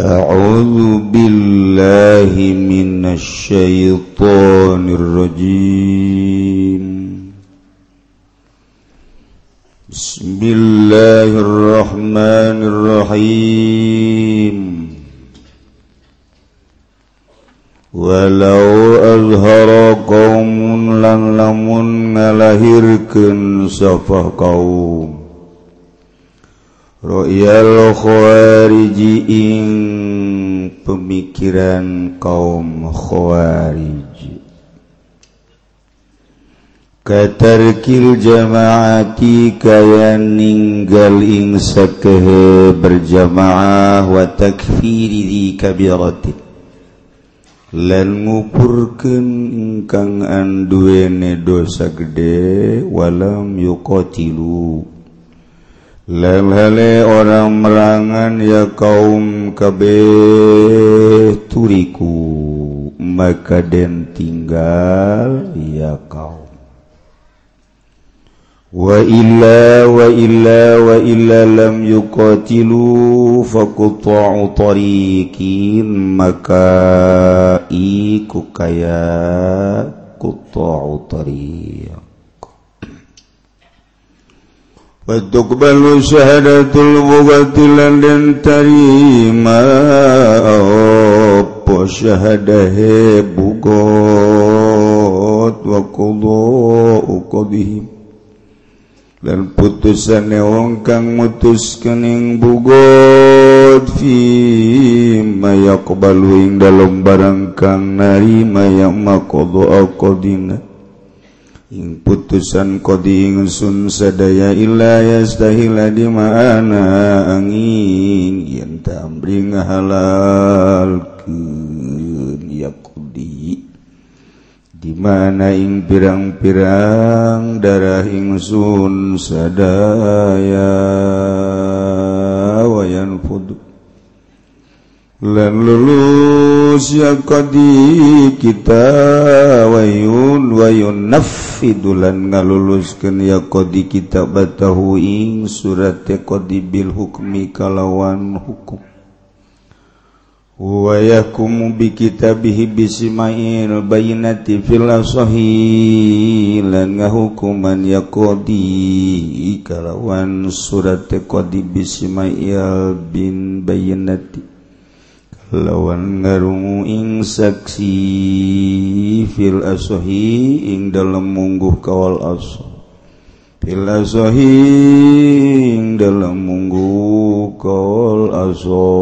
أعوذ بالله من الشيطان الرجيم. بسم الله الرحمن الرحيم. ولو أظهر قوم لن لمن ngalahirkeun safah kaum Royal Kharijiing pemikiran kaum Khawarij Katarkil jamaati kaya ninggal ing sakehe berjamaah wa takfiri di kabirati. Lan ngukurkan ingkang anduene dosa gede walam yukotilu Lehele orang merangan ya kaum kabeh turiku maka den tinggal ya kaum. Wa illa wa illa wa illa lam yuqatilu faqta'u tariqin. Maka iku kaya qta'u tariq. Watukbalu syahadatul mughatilan dan tarima Apa syahadahe bugot Wa kudu'u qadihim Dan putusan wong kang mutus yang bugot Fima yakbalu ing dalam barang kang narima yang makodo'a qadinah ing putusan kodi ingsun sadaya illa yastahila di mana angin. Yen tamri halal ya kodi di mana ing pirang-pirang darah ingsun sadaya. Wayan fud lan lulus ya kodi kita wayun wayun nafidulan ngaluluskeun ya kodi kita batahu ing surat ya bil hukmi kalawan hukum. Wa yakumu bi kitabihi bisimail bayinati fil asahi lan ngahukuman ya kodi kalawan surat ya qadi bisimail bin bayinati lawan ngarungu ing saksi fil asohi ing dalam mungguh kawal aso fil asohi ing dalam mungguh kawal aso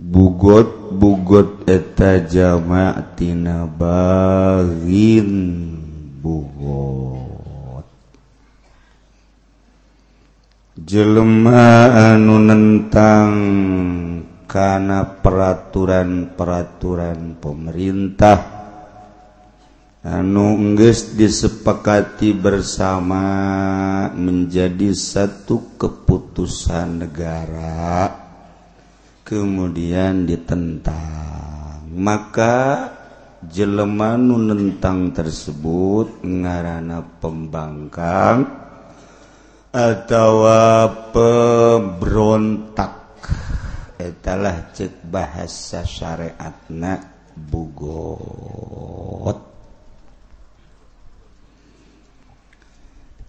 bugot bugot eta jama' tina bagin bugot. Jelema anunentangkana peraturan-peraturan pemerintah. Anungges disepakati bersama menjadi satu keputusan negara. Kemudian ditentang. Maka jelemanunentang tersebut ngarana pembangkang atawa pebrontak etalah cek bahasa syariatna bugot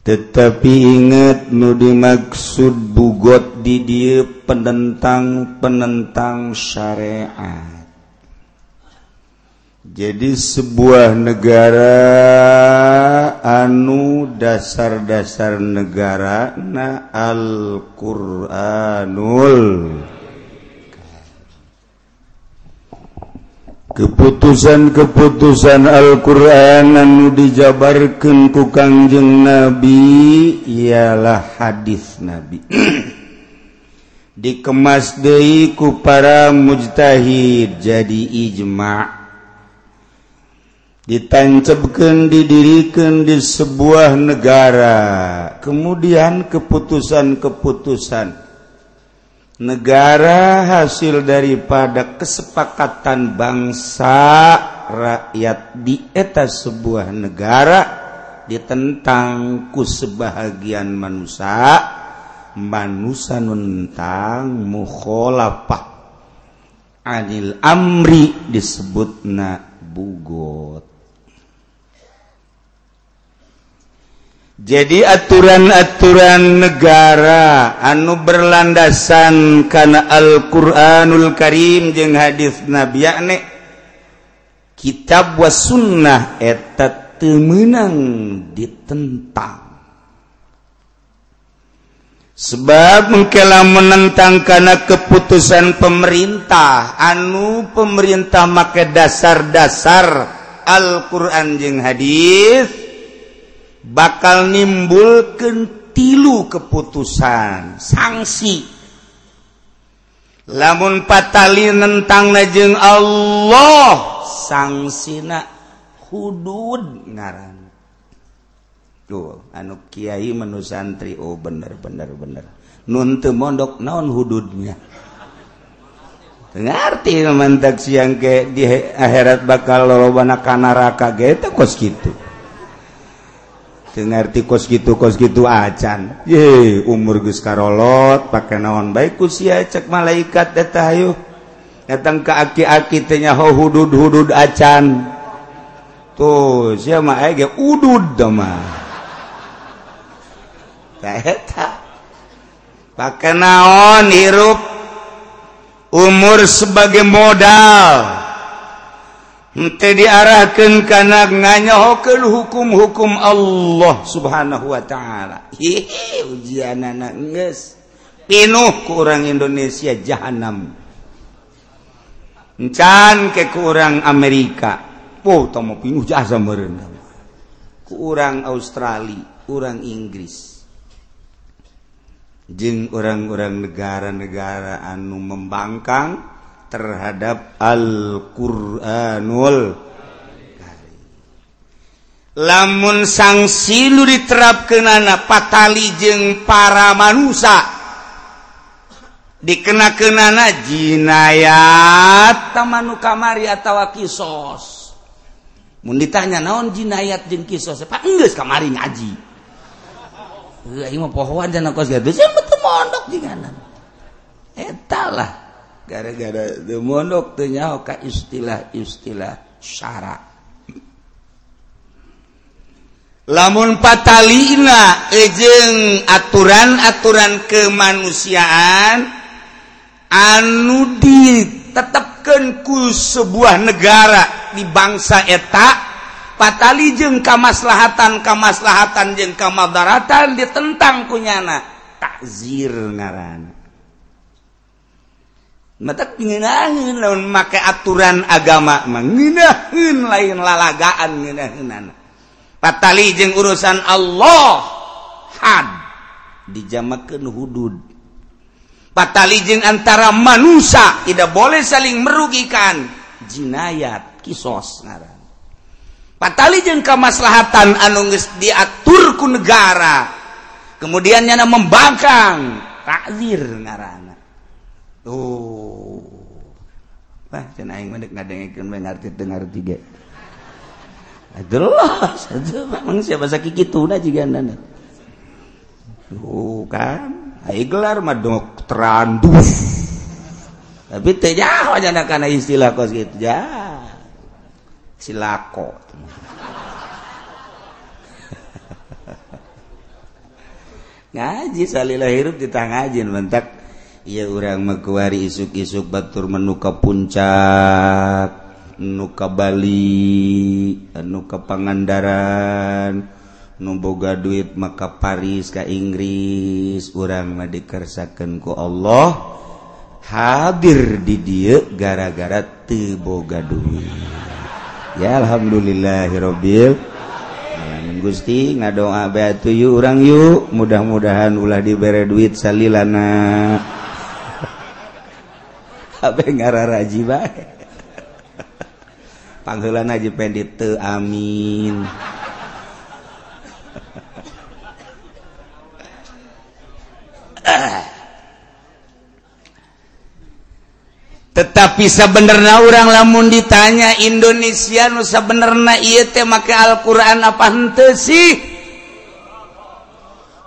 tetapi ingat nu dimaksud bugot di dia penentang penentang syariat. jadi sebuah negara anu dasar-dasar negara na Alquranul keputusan-keputusan Alquran anu dijabarkan ku Kangjeng Nabi ialah hadis Nabi. Dikemas Deiku para mujtahid jadi ijma' ditancapkan didirikan di sebuah negara. Kemudian keputusan-keputusan. Negara hasil daripada kesepakatan bangsa rakyat di eta sebuah negara ditentangku sebahagian manusia manusia tentang mukholapa Anil Amri disebut na bugot jadi aturan-aturan negara anu berlandasan karena Alquranul Karim jeung hadits nabinek kitab was sunnah eta temenang ditentang. Sebab mengkela menentang karena keputusan pemerintah anu pemerintah make dasar-dasar Alquran jeung hadits bakal nimbulken tilu keputusan sanksi lamun patali nentang najeng Allah sangsina hudud ngaran. Tuh anu Kyai menu santri Oh bener bener bener. Nun mondok naon hududnya? Ngerti mantak siang ke di akhirat bakal loba kana neraka gitu kos gitu ngerti kos gitu kos gitu acan. Ye umur Gus Karolot pakai naon baik usia cek malaikat detayu datang ke aki-aki tanya ho hudud hudud acan. Tuh siapa mah ege udud dama eta pakai naon hirup? Umur sebagai modal. diarahkan karena nganyahokan hukum-hukum Allah subhanahu wa ta'ala. Ujian anak nges pinuh kurang Indonesia jahanam. Can ke kurang Amerika. Oh tau pinuh jasa merendam kurang Australia kurang Inggris. Jeng orang-orang negara-negara anu membangkang terhadap Alquranul. Lamun sanksi lu diterapkenana patali jeung para manusia dikenakenana jinayat tamanu kamari atawa kisos. Mun ditanya naon jinayat jeung kisos? Apa enggeus kamari ngaji. Heuh aing mah pohoan cenah kos gadus. Ya betul mondok jinganan eta lah. gara-gara demondok tenya ka istilah-istilah syara. Lamun patalina ejeng aturan-aturan kemanusiaan anu ditetapkan ku sebuah negara di bangsa eta patali jeng kamaslahatan kamaslahatan jeng kamadaratan ditentang kunyana takzir ngarana penginaun maka aturan agama menginahun lain lalagaan nginahunan patali jeung urusan Allah had dijamakan hudud. Patali jeung antara manusia tidak boleh saling merugikan jinayat kisos ngaran. Patali jeung kemaslahatan anu geus diatur ku negara kemudiannya membangkang takzir ngaran. Oh bah cen aing mah deuk ngadengekeun ngarti teu ngarti ge. Jelas aja memang siapa sakit gitu nah jika nana tuh kan. Ayo gelar mah dokteran dus tapi teh jauh aja nak kana istilah kos gitu ya silako. Ngaji salila hirup ditang ngajin bentak. ia orang mekuari isuk-isuk batur menuka puncak nuka Bali nuka Pangandaran numboga duit maka Paris ka Inggris. Orang madkersakan ku Allah hadir di dia gara-gara teboga duit. Ya Alhamdulillahirobbil alamin. Gusti ngadoa batu yuk orang yuk. Mudah-mudahan ulah dibere duit salilana. ngaraji bae. Aja pendit teu amin. Tetapi sebenarnya orang lamun ditanya Indonesia nusa benerna iya teh make Alquran apa henteu sih?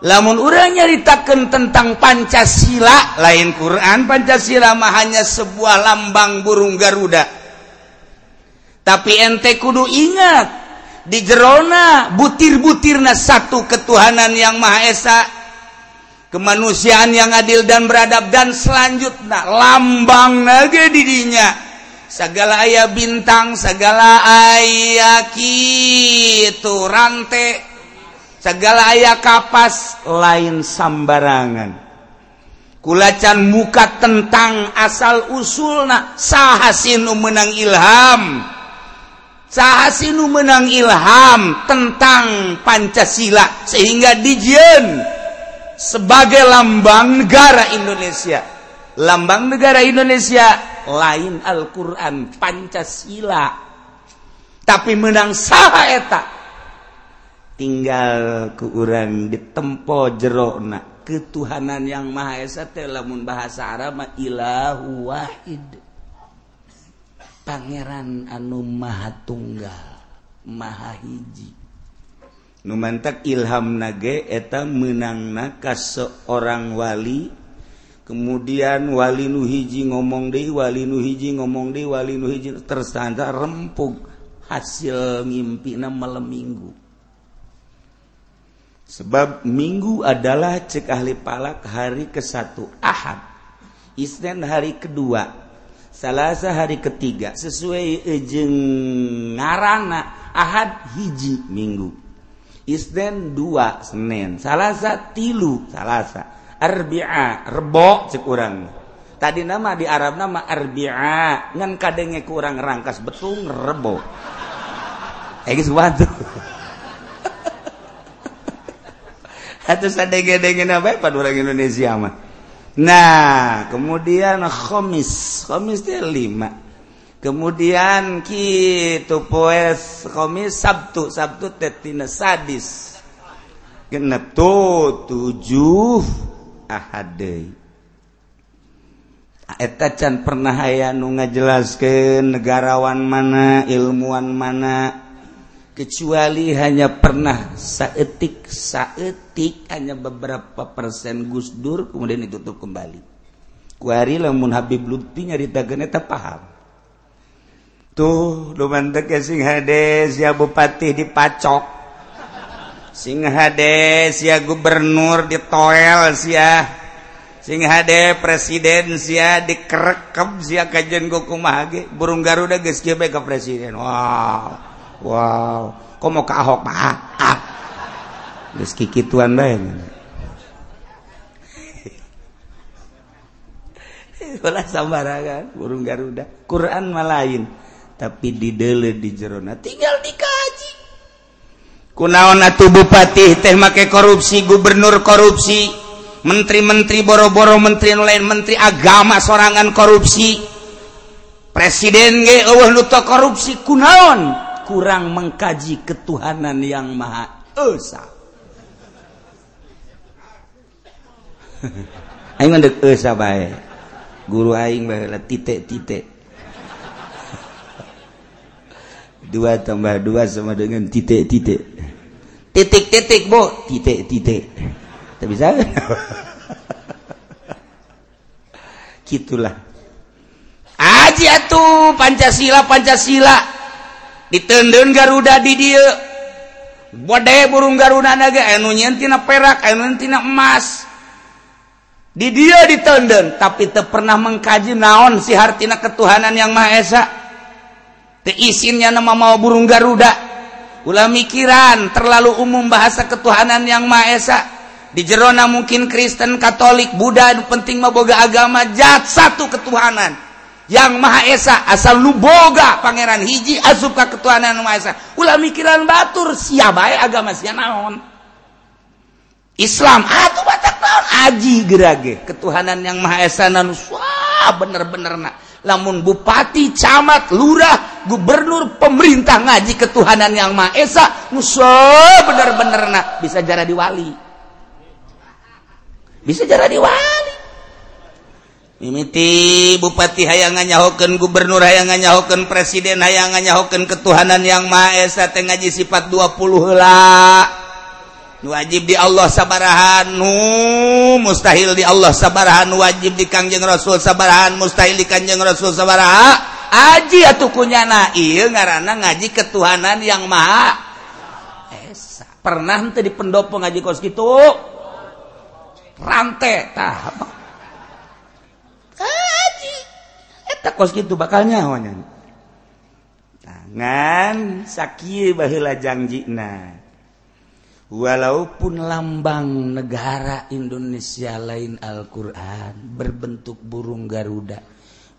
lamun orang nyaritakan tentang Pancasila lain Quran Pancasila mah hanya sebuah lambang burung Garuda. Tapi ente kudu ingat di jerona butir-butirna satu ketuhanan yang Maha Esa kemanusiaan yang adil dan beradab dan selanjutnya lambang naga didinya segala ayah bintang segala ayah itu rantai segala ayah kapas lain sambarangan kulacan muka tentang asal usulna sahasinu menang ilham. Sahasinu menang ilham tentang Pancasila sehingga dijen sebagai lambang negara Indonesia. Lambang negara Indonesia lain Al-Quran Pancasila. Tapi menang saha eta tinggal ke urang ditempo jerona ketuhanan yang Maha Esa teh lamun bahasa Arab ilahu wahid. Pangeran anu maha tunggal maha hiji. Numantak ilham nage eta menang ka seorang wali. Kemudian wali nu hiji ngomong deui wali nu hiji ngomong deui wali nu hiji tersandar rempug hasil ngimpi malam minggu. Sebab minggu adalah cek ahli palak hari ke-1 Ahad. Isnin hari kedua. Salasa hari ketiga. Sesuai ejeng ngarana Ahad hiji minggu. Isnin dua Senin. Salasa tilu Salasa. Arbi'a rebo cek urang. Tadi nama di Arab nama Arbi'a. Ngan kadenge kurang rangkas betung rebo. Egis waduh. Indonesia mah. Nah, kemudian khomis, khomis dia lima. Kemudian kitu poes khomis Sabtu, Sabtu tetina sadis. Genep tuh tujuh ahad Eta can pernah aya nu ngajelaskeun negarawan mana, ilmuwan mana, kecuali hanya pernah saetik saetik hanya beberapa persen Gus Dur kemudian ditutup kembali. Kuari lamun Habib Lutfi nyaritakeun eta paham. Tuh lumantek ya sing hades ya bupati dipacok sing hades ya gubernur ditoel sia. Sing hade presiden sia dikerekep sia kajian ge. Burung garuda geus kieu ke presiden. Wow Wow kok mau ke Ahok Pak ah. Geus kikituan bae. Ulah sambarangan burung Garuda. Quran mah lain, tapi didele di jerona tinggal dikaji. Kunaon atuh bupati teh make korupsi, gubernur korupsi, menteri-menteri boro-boro menteri lain menteri agama sorangan korupsi. Presiden ge eueuh nu korupsi kunaon? Kurang mengkaji ketuhanan yang maha esa. Aing mendek esa bae. Guru aing bae titik-titik. Dua tambah dua sama dengan titik-titik. Titik-titik bo. Titik-titik. Tak bisa. Gitulah aja tuh Pancasila Pancasila ditendun Garuda di dia bodai burung Garuda naga anu nyentina perak anu nyentina emas. Di dia ditendun tapi tak pernah mengkaji naon si hartina ketuhanan yang Maha Esa. Teisinnya nama mau burung Garuda. Ulah mikiran terlalu umum bahasa ketuhanan yang Maha Esa. Di Jerona mungkin Kristen Katolik Buddha penting maboga agama jat satu ketuhanan. yang Maha Esa asal luboga Pangeran hiji asupka ketuhanan Maha Esa. Ulah mikiran batur siapa bae agama sia naon? Islam ah, atuh batak naon? Aji gerage ketuhanan yang Maha Esa nan bener-bener nak lamun bupati camat lurah gubernur pemerintah ngaji ketuhanan yang Maha Esa nusa bener-bener nak bisa jadi wali bisa jadi wali mimiti Bupati hayangan nyahoken Gubernur hayangan nyahoken Presiden hayangan nyahoken ketuhanan yang Maha Esa teh ngaji sifat 20 heula. Wajib di Allah sabarahan nu mustahil di Allah sabarahan wajib di Kangjeng Rasul sabarahan mustahil di Kanjeng Rasul sabaraha. Aji atuh kunyana ieu ngaranna ngaji ketuhanan yang Maha Esa. Pernah teu di pendopo ngaji kos kitu? Rantai tah. kos gitu bakal nyahonya tangan sakit bahila jangjina walaupun lambang negara Indonesia lain Alquran berbentuk burung Garuda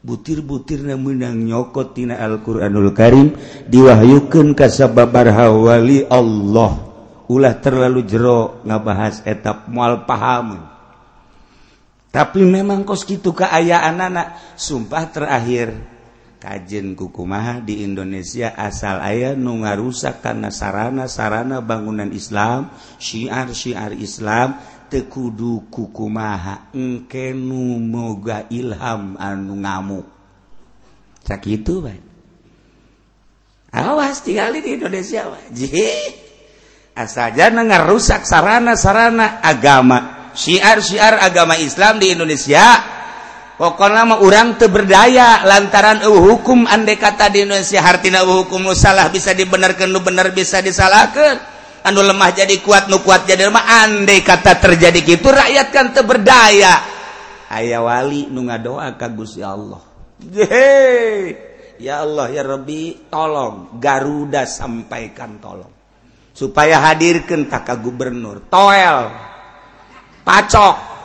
butir-butir menang nyokot tina Alquranul Karim diwahyukan kasababar hawali Allah. Ulah terlalu jero ngabahas etap mual pahamun tapi memang kos gitu keayaan anak sumpah terakhir kajen kukumaha di Indonesia asal ayah nu ngarusak karena sarana-sarana bangunan Islam syiar-syiar Islam tekudu kukumaha engke nu moga ilham anu ngamuk. Cak itu baik awas tinggal di Indonesia wajib asal jangan ngarusak sarana-sarana agama. syiar-syiar agama Islam di Indonesia pokok nama orang teberdaya lantaran uh hukum andai kata di Indonesia hartina uh hukum salah bisa dibenarkan nu bener bisa disalahkan anu lemah jadi kuat nu kuat jadi lemah andai kata terjadi gitu rakyat kan teberdaya ayah wali nu ngadoa ka Gusti Allah. Yeay. ya Allah ya Rabbi tolong Garuda sampaikan tolong. Supaya hadirkan kakak gubernur. Toel! pacok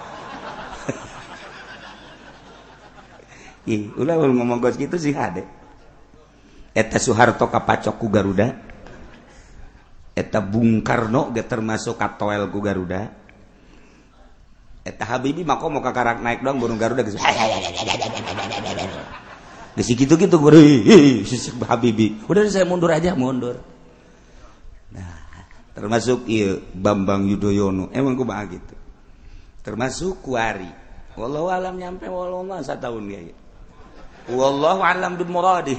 Ih, ulah ngomong gos gitu sih hade. Eta Soeharto kapacok ku Garuda. Eta Bung Karno ge termasuk katoel ku Garuda. Eta Habibie mako mau kakarak naik doang burung Garuda geus. Geus gitu-gitu guru. Sisik Habibie. Udah saya mundur aja, mundur. Nah, termasuk iya Bambang Yudhoyono. Emang ku bae gitu. termasuk kuari. Walau alam nyampe walau masa tahun dia. Ya. wallahu alam bil muradi.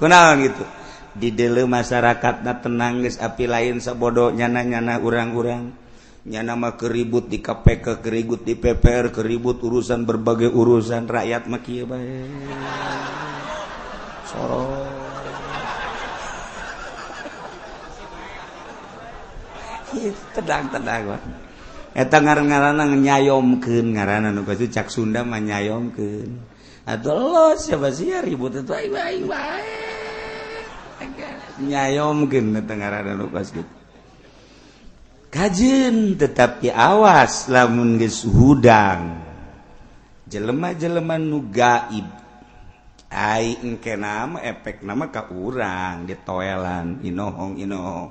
Kunaon gitu? Di dulu masyarakatnya tenang guys api lain sebodoh nyana nyana urang-urang. Nyana mah keribut di KPK keribut di PPR keribut urusan berbagai urusan. Rakyat maki baik sorot. tenang tenang eta ngaran-ngarana nyayomkeun ngaran anu basa cak Sunda mah nyayomkeun. Atuh los siapa sih ribut itu? Aing aing bae eh. nyayomkeun eta ngaranna nu basa kitu kajin tetapi awas lamun geus hudang. Jelema-jelema nu gaib. Ai engke nama efek nama ka urang ditoelan inohong inohong.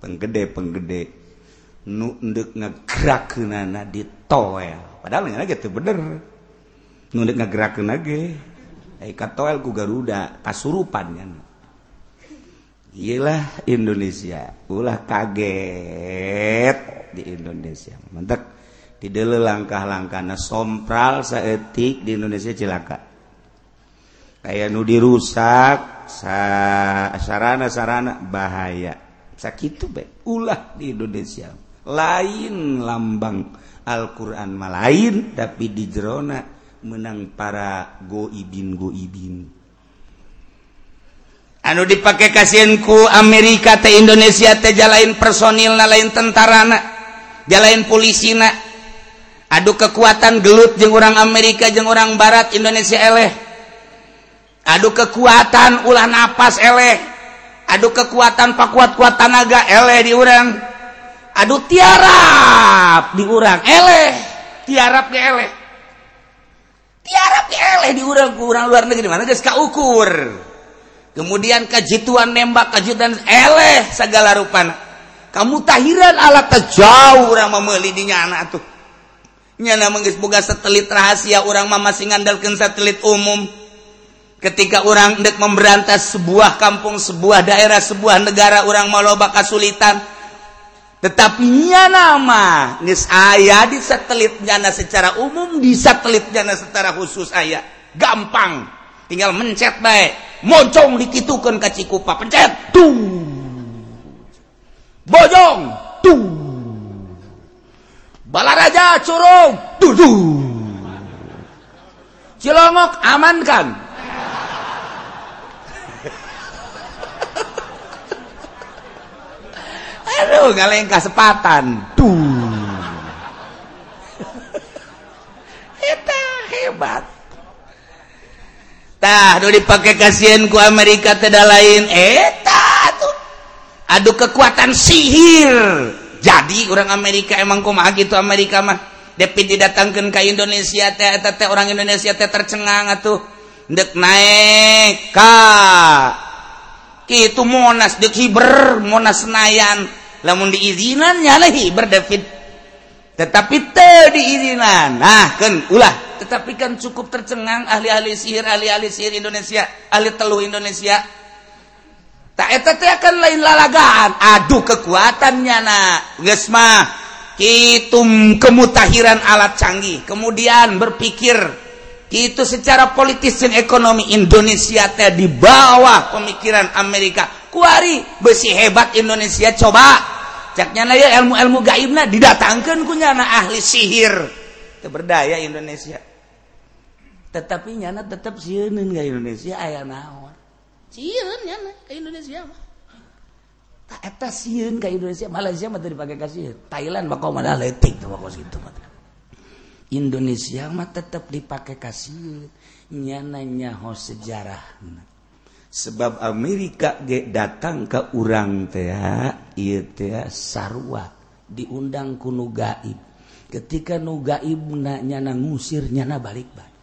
Penggede penggede. nunduk ngegerakeunana ditoel padahal nya gitu bener. Nunduk ngegerakeun ge. Ai katoel ku Garuda kasurupan kan Iyalah Indonesia, ulah kaget di Indonesia. Mantap tidaklah langkah-langkana sompral saetik di Indonesia celaka kayak nu dirusak sarana-sarana bahaya. Sakit baik ulah di Indonesia. lain lambang. Alquran malain tapi di Jerona menang para goibin goibin anu dipakai kasihanku Amerika teh Indonesia teh jalain personil na lain tentara na jalain polisi na aduh kekuatan gelut jeung orang Amerika jeung orang Barat Indonesia eleh. Aduh kekuatan ulah napas eleh. Aduh kekuatan pakuat kuat tanaga eleh di orang Aduh tiarap! Diurang. Eleh! Tiarap ke eleh. Tiarap ke eleh diurang kurang luar negeri mana guys ukur kemudian kejituan nembak kejutan eleh segala rupa. Kamu tahiran alat jauh orang memeli di nyana tuh nyana menggis boga satelit rahasia orang mama masih ngandalkan satelit umum. Ketika orang dek memberantas sebuah kampung sebuah daerah sebuah negara orang mau loba kesulitan tetapinya nama nis ayah di satelit nah secara umum di satelit nah secara khusus ayah gampang. Tinggal mencet baik mocong dikitukan ke cikupa. Pencet. Tuh bojong. Tuh balaraja curung tuh tuh cilongok amankan. Aduh galeng kesempatan tuh eta hebat tah dipakai kasihanku Amerika tidak lain. Eta tuh. Aduh kekuatan sihir. Jadi orang Amerika emang kumaha gitu Amerika mah. Depi didatangkan ke Indonesia teh eta teh orang Indonesia teh tercengang atuh. Dek naik ka. Itu Monas dek hiber Monas Senayan namun diizinan nyalahi berdefit. Tetapi teu diizinan. Nah kan ulah. Tetapi kan cukup tercengang ahli-ahli sihir ahli-ahli sihir Indonesia ahli teluh Indonesia. Tak eta teh akan lain lalagaan. Aduh kekuatannya nak. Geus mah kitum kemutahiran alat canggih. Kemudian berpikir itu secara politis dan ekonomi Indonesia teh di bawah pemikiran Amerika. Kuari besi hebat Indonesia coba. Caknya ya ilmu-ilmu gaibna didatangkan kunyana ahli sihir. Berdaya Indonesia. Tetapi nyana tetap sieun ka Indonesia aya naon? Sieun nyana ka Indonesia mah. Tak eta sieun ka Indonesia Malaysia mah teu dipake ka Thailand mah kok leutik tuh bakal kitu mah Indonesia mah tetap dipakai kasih nyananyaho sejarah. Sebab Amerika ge datang ke urang teh ieu teh sarua diundang ku nu gaib. Ketika nu gaib na nyana ngusir nyana balik balik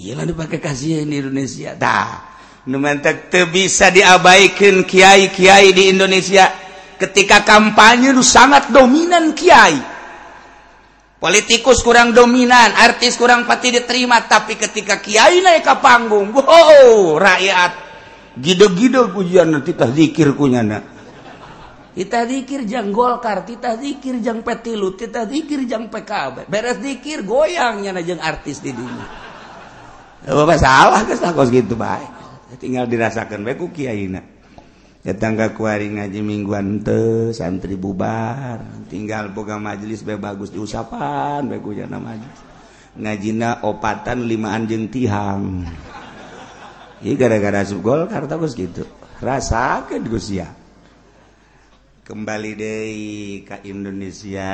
iyalah dipakai kasih di Indonesia. Dah nu mentek teu bisa diabaikan kiai-kiai di Indonesia. Ketika kampanye nu sangat dominan kiai. politikus kurang dominan artis kurang pati diterima tapi ketika Kyai naik ke panggung wow rakyat. Gide-gide pujian nanti tah zikir kunyana kita zikir jang Golkar kita zikir jang Petilu kita zikir jang PKB beres zikir goyang nyana jang artis di dunia. Bapak salah kesakos gitu baik tinggal dirasakan baik ku kiai na Datang kuari ngaji mingguan te santri bubar. Tinggal boga majelis baik bagus diusapan baik ku jana majelis. Ngajina opatan lima anjing tihang. Ini gara-gara subgol karena bos gitu. Rasakan Gus ya. Kembali deh ke Indonesia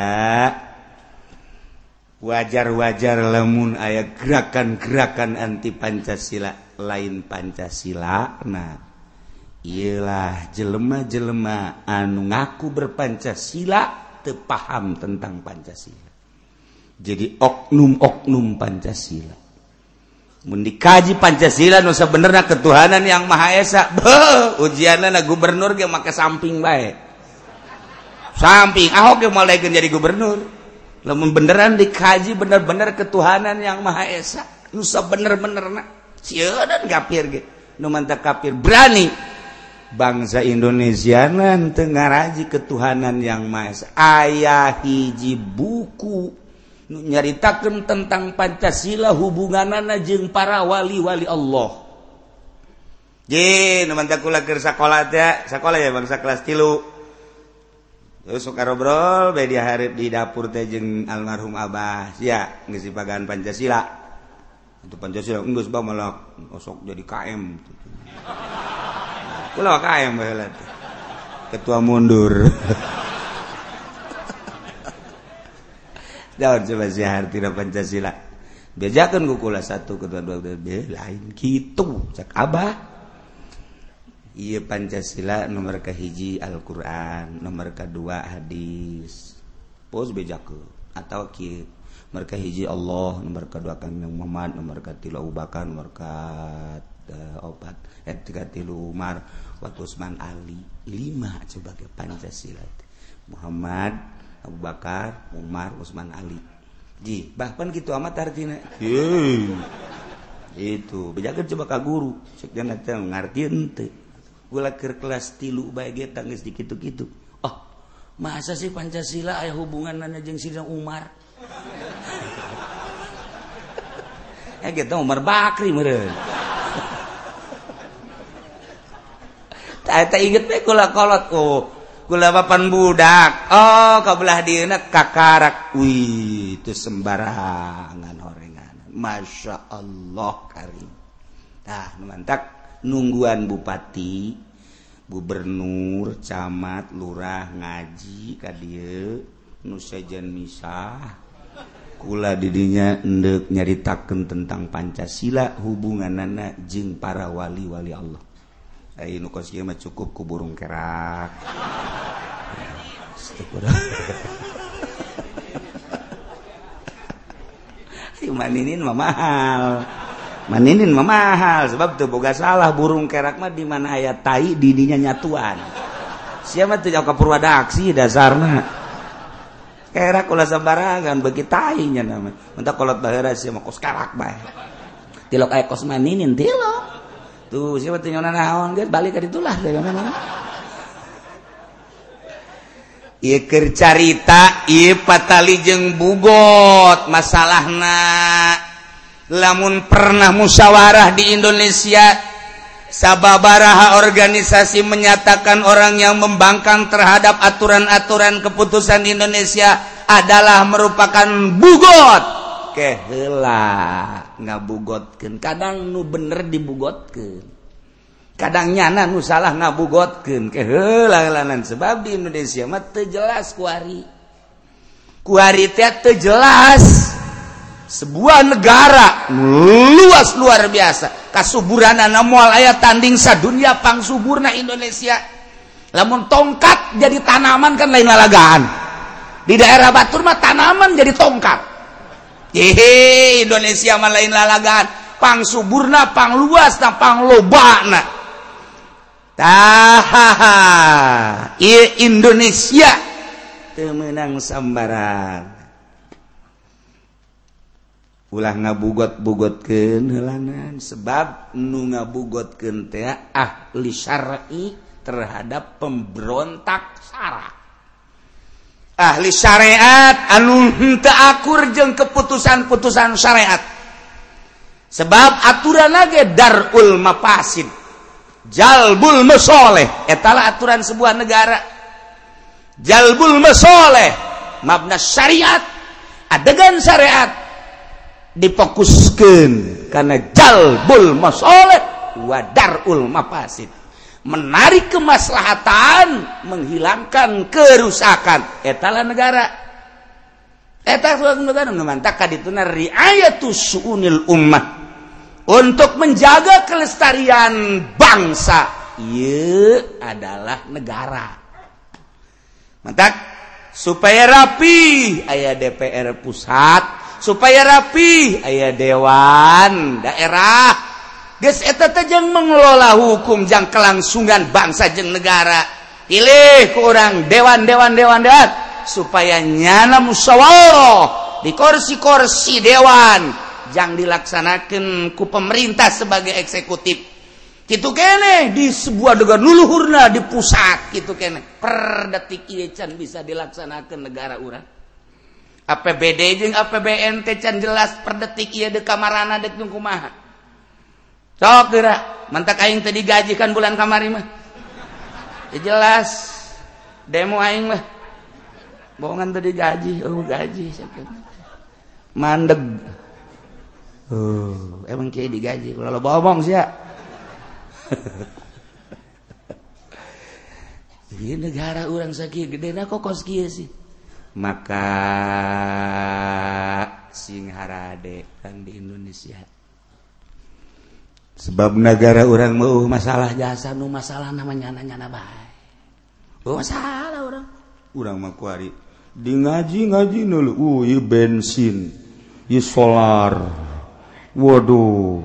wajar-wajar lemun ayat gerakan-gerakan anti Pancasila lain Pancasila nah ialah jelemah-jelema anu ngaku berpancasila tepaham tentang Pancasila. Jadi oknum-oknum Pancasila. Mendikaji Pancasila nusa benerna ketuhanan yang Maha Esa. Be ujianna gubernur ge make samping baik samping ahok ge mulai jadi gubernur. Beneran dikaji bener-bener ketuhanan yang Maha Esa. Nusa bener-bener dan kafir kafir berani bangsa Indonesia Tenggaraji ketuhanan yang Mas ayaah hiji buku nyaritakan tentang Pancasila hubungan najeng para wali-wali Allah. Sekolah sekolah ya bangsa kelas tilu. Sukarobrol media hari di dapur Tejeng almarhum Abah ya ngisi pagan Pancasila. Untuk Pancasila enggak sebab malah osok jadi KM. Pulau KM baheula ketua mundur. Daun coba siar tidak Pancasila. Bejakan kukula satu ketua dua lain gitu cak Abah. Iya Pancasila nomor hiji Alquran nomor kedua hadis. Pos bejaku atau ki mereka hiji Allah nomor kedua kang Muhammad nomor ketilu Abu Bakar nomor uh, opat eh tiga tilu Umar Wak Usman Ali lima sebagai Pancasila. Muhammad Abu Bakar Umar Usman Ali. Ji bahkan gitu amat artinya. Itu bejakan coba ka guru. Cek dan ngerti ente. Gula ke kelas tilu baik tangis di gitu gitu oh masa sih Pancasila ayah hubungan nanya jeng sidang Umar? Eh kita Umar Bakri meren tak inget deh kula kolot oh Kula papan budak. Oh kabelah dieuna kakarak. Wih itu sembarangan orengan. Masya Allah karim nah mantap nungguan bupati gubernur camat lurah ngaji kadie nusajan misah. Kula didinya endek nyaritakan tentang Pancasila hubungan anak jeng para wali-wali Allah. Cukup ku burung kerak. Maninin mahal. Maninin memahal sebab tuh boga salah burung kerakmah di mana ayat tai didinya nyatuan. Siapa tuh jauh Purwadaksi dasarnya kerak ulah sembarangan bagi tainya nama entah kalau bahara siapa kos kerak bae. Tilok ayat kos maninin tilok tuh siapa nyona naon dia balik ke itulah Iker carita iya patali jeng bugot masalah na lamun pernah musyawarah di Indonesia sababaraha organisasi menyatakan orang yang membangkang terhadap aturan-aturan keputusan Indonesia adalah merupakan bugot kehelah ngabugotkeun. Kadang nu bener dibugotkeun. Kadang nyana nu salah ngabugotkeun. Kehelalanan sebab di Indonesia mah jelas kuari. Kuari teh jelas. Sebuah negara luas luar biasa. Kasuburanana moal aya tanding sadunya pangsuburna Indonesia. Lamun tongkat jadi tanaman kan lain lalagaan di daerah Batur mah tanaman jadi tongkat hehe Indonesia mal lain lalagan. Pang suburna pang luas pang lobana taha Indonesia. Temenang sambaran. Ulah ngabugot-bugot kehelangan sebab nu ngabugot kentea ahli syar'i terhadap pemberontak sarah ahli syariat anu akur jeung keputusan-putusan syariat. Sebab aturan lagi darul mafasid jalbul masoleh. Etalah aturan sebuah negara. Jalbul masoleh mabna syariat adegan syariat difokuskan karena jalbul masoleh wa darul mafasid. menarik kemaslahatan menghilangkan kerusakan. Etala negara. Ayaunil umat untuk menjaga kelestarian bangsa Ye adalah negara. Mantap supaya rapi ayah DPR pusat. Supaya rapi ayah Dewan daerah. mengelola hukumjang kelangsungan bangsa jeng negara. Pilih kurang dewan dewan dewan dewan supaya nyana musyawarah di kursi-kursi dewan yang dilaksanakan ku pemerintah sebagai eksekutif. Gitu kene di sebuah negara nuluhurna di pusat gitu kene. Per detik ieu can bisa dilaksanakan negara urang. APBD jeung APBN teh can jelas per detik ieu de kamarana dek kumaha. sok kira mantak aing tadi gajikan bulan kamari mah. Ya jelas. Demo aing mah. Bohongan tadi gaji oh gaji mandeg. Oh. Emang kayak digaji kalau bohong sih ya jadi negara orang sakit gede nak kok kos sih. Maka sing harade kan di Indonesia. sebab negara orang mau oh, masalah jasa nu masalah namanya nanya nanya baik oh, masalah orang. Orang makuari di ngaji ngaji nulu uh iya bensin iya solar. Waduh.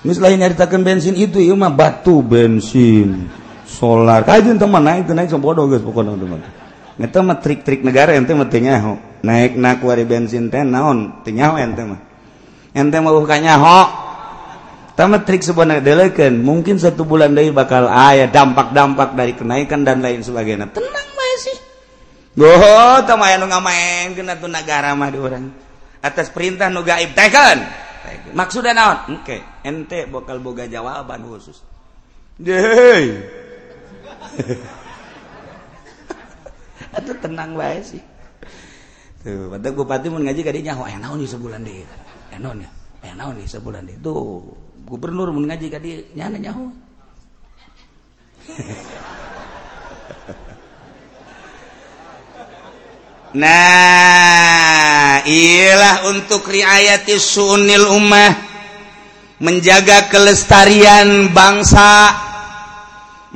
Ini selain nyaritakan bensin itu iya mah batu bensin solar. Kajian teman naik itu naik sempodo guys pokoknya teman itu mah. Trik-trik negara ente mah tenyaho naik nakuari bensin teh naon? Tenyaho ente mah. Ente mah uh, bukannya kanyaho, nyaho trik sebenarnya mungkin satu bulan dari bakal ayah dampak-dampak dari kenaikan dan lain sebagainya. Tenang sih main negara mah orang atas perintah nu gaib tekan. Maksudnya naon? Oke ente bakal boga jawaban khusus. Tenang sih bupati ngaji sebulan sebulan itu Gubernur ngaji nya Nah ialah untuk riayati Sunil Ummah. Menjaga kelestarian bangsa.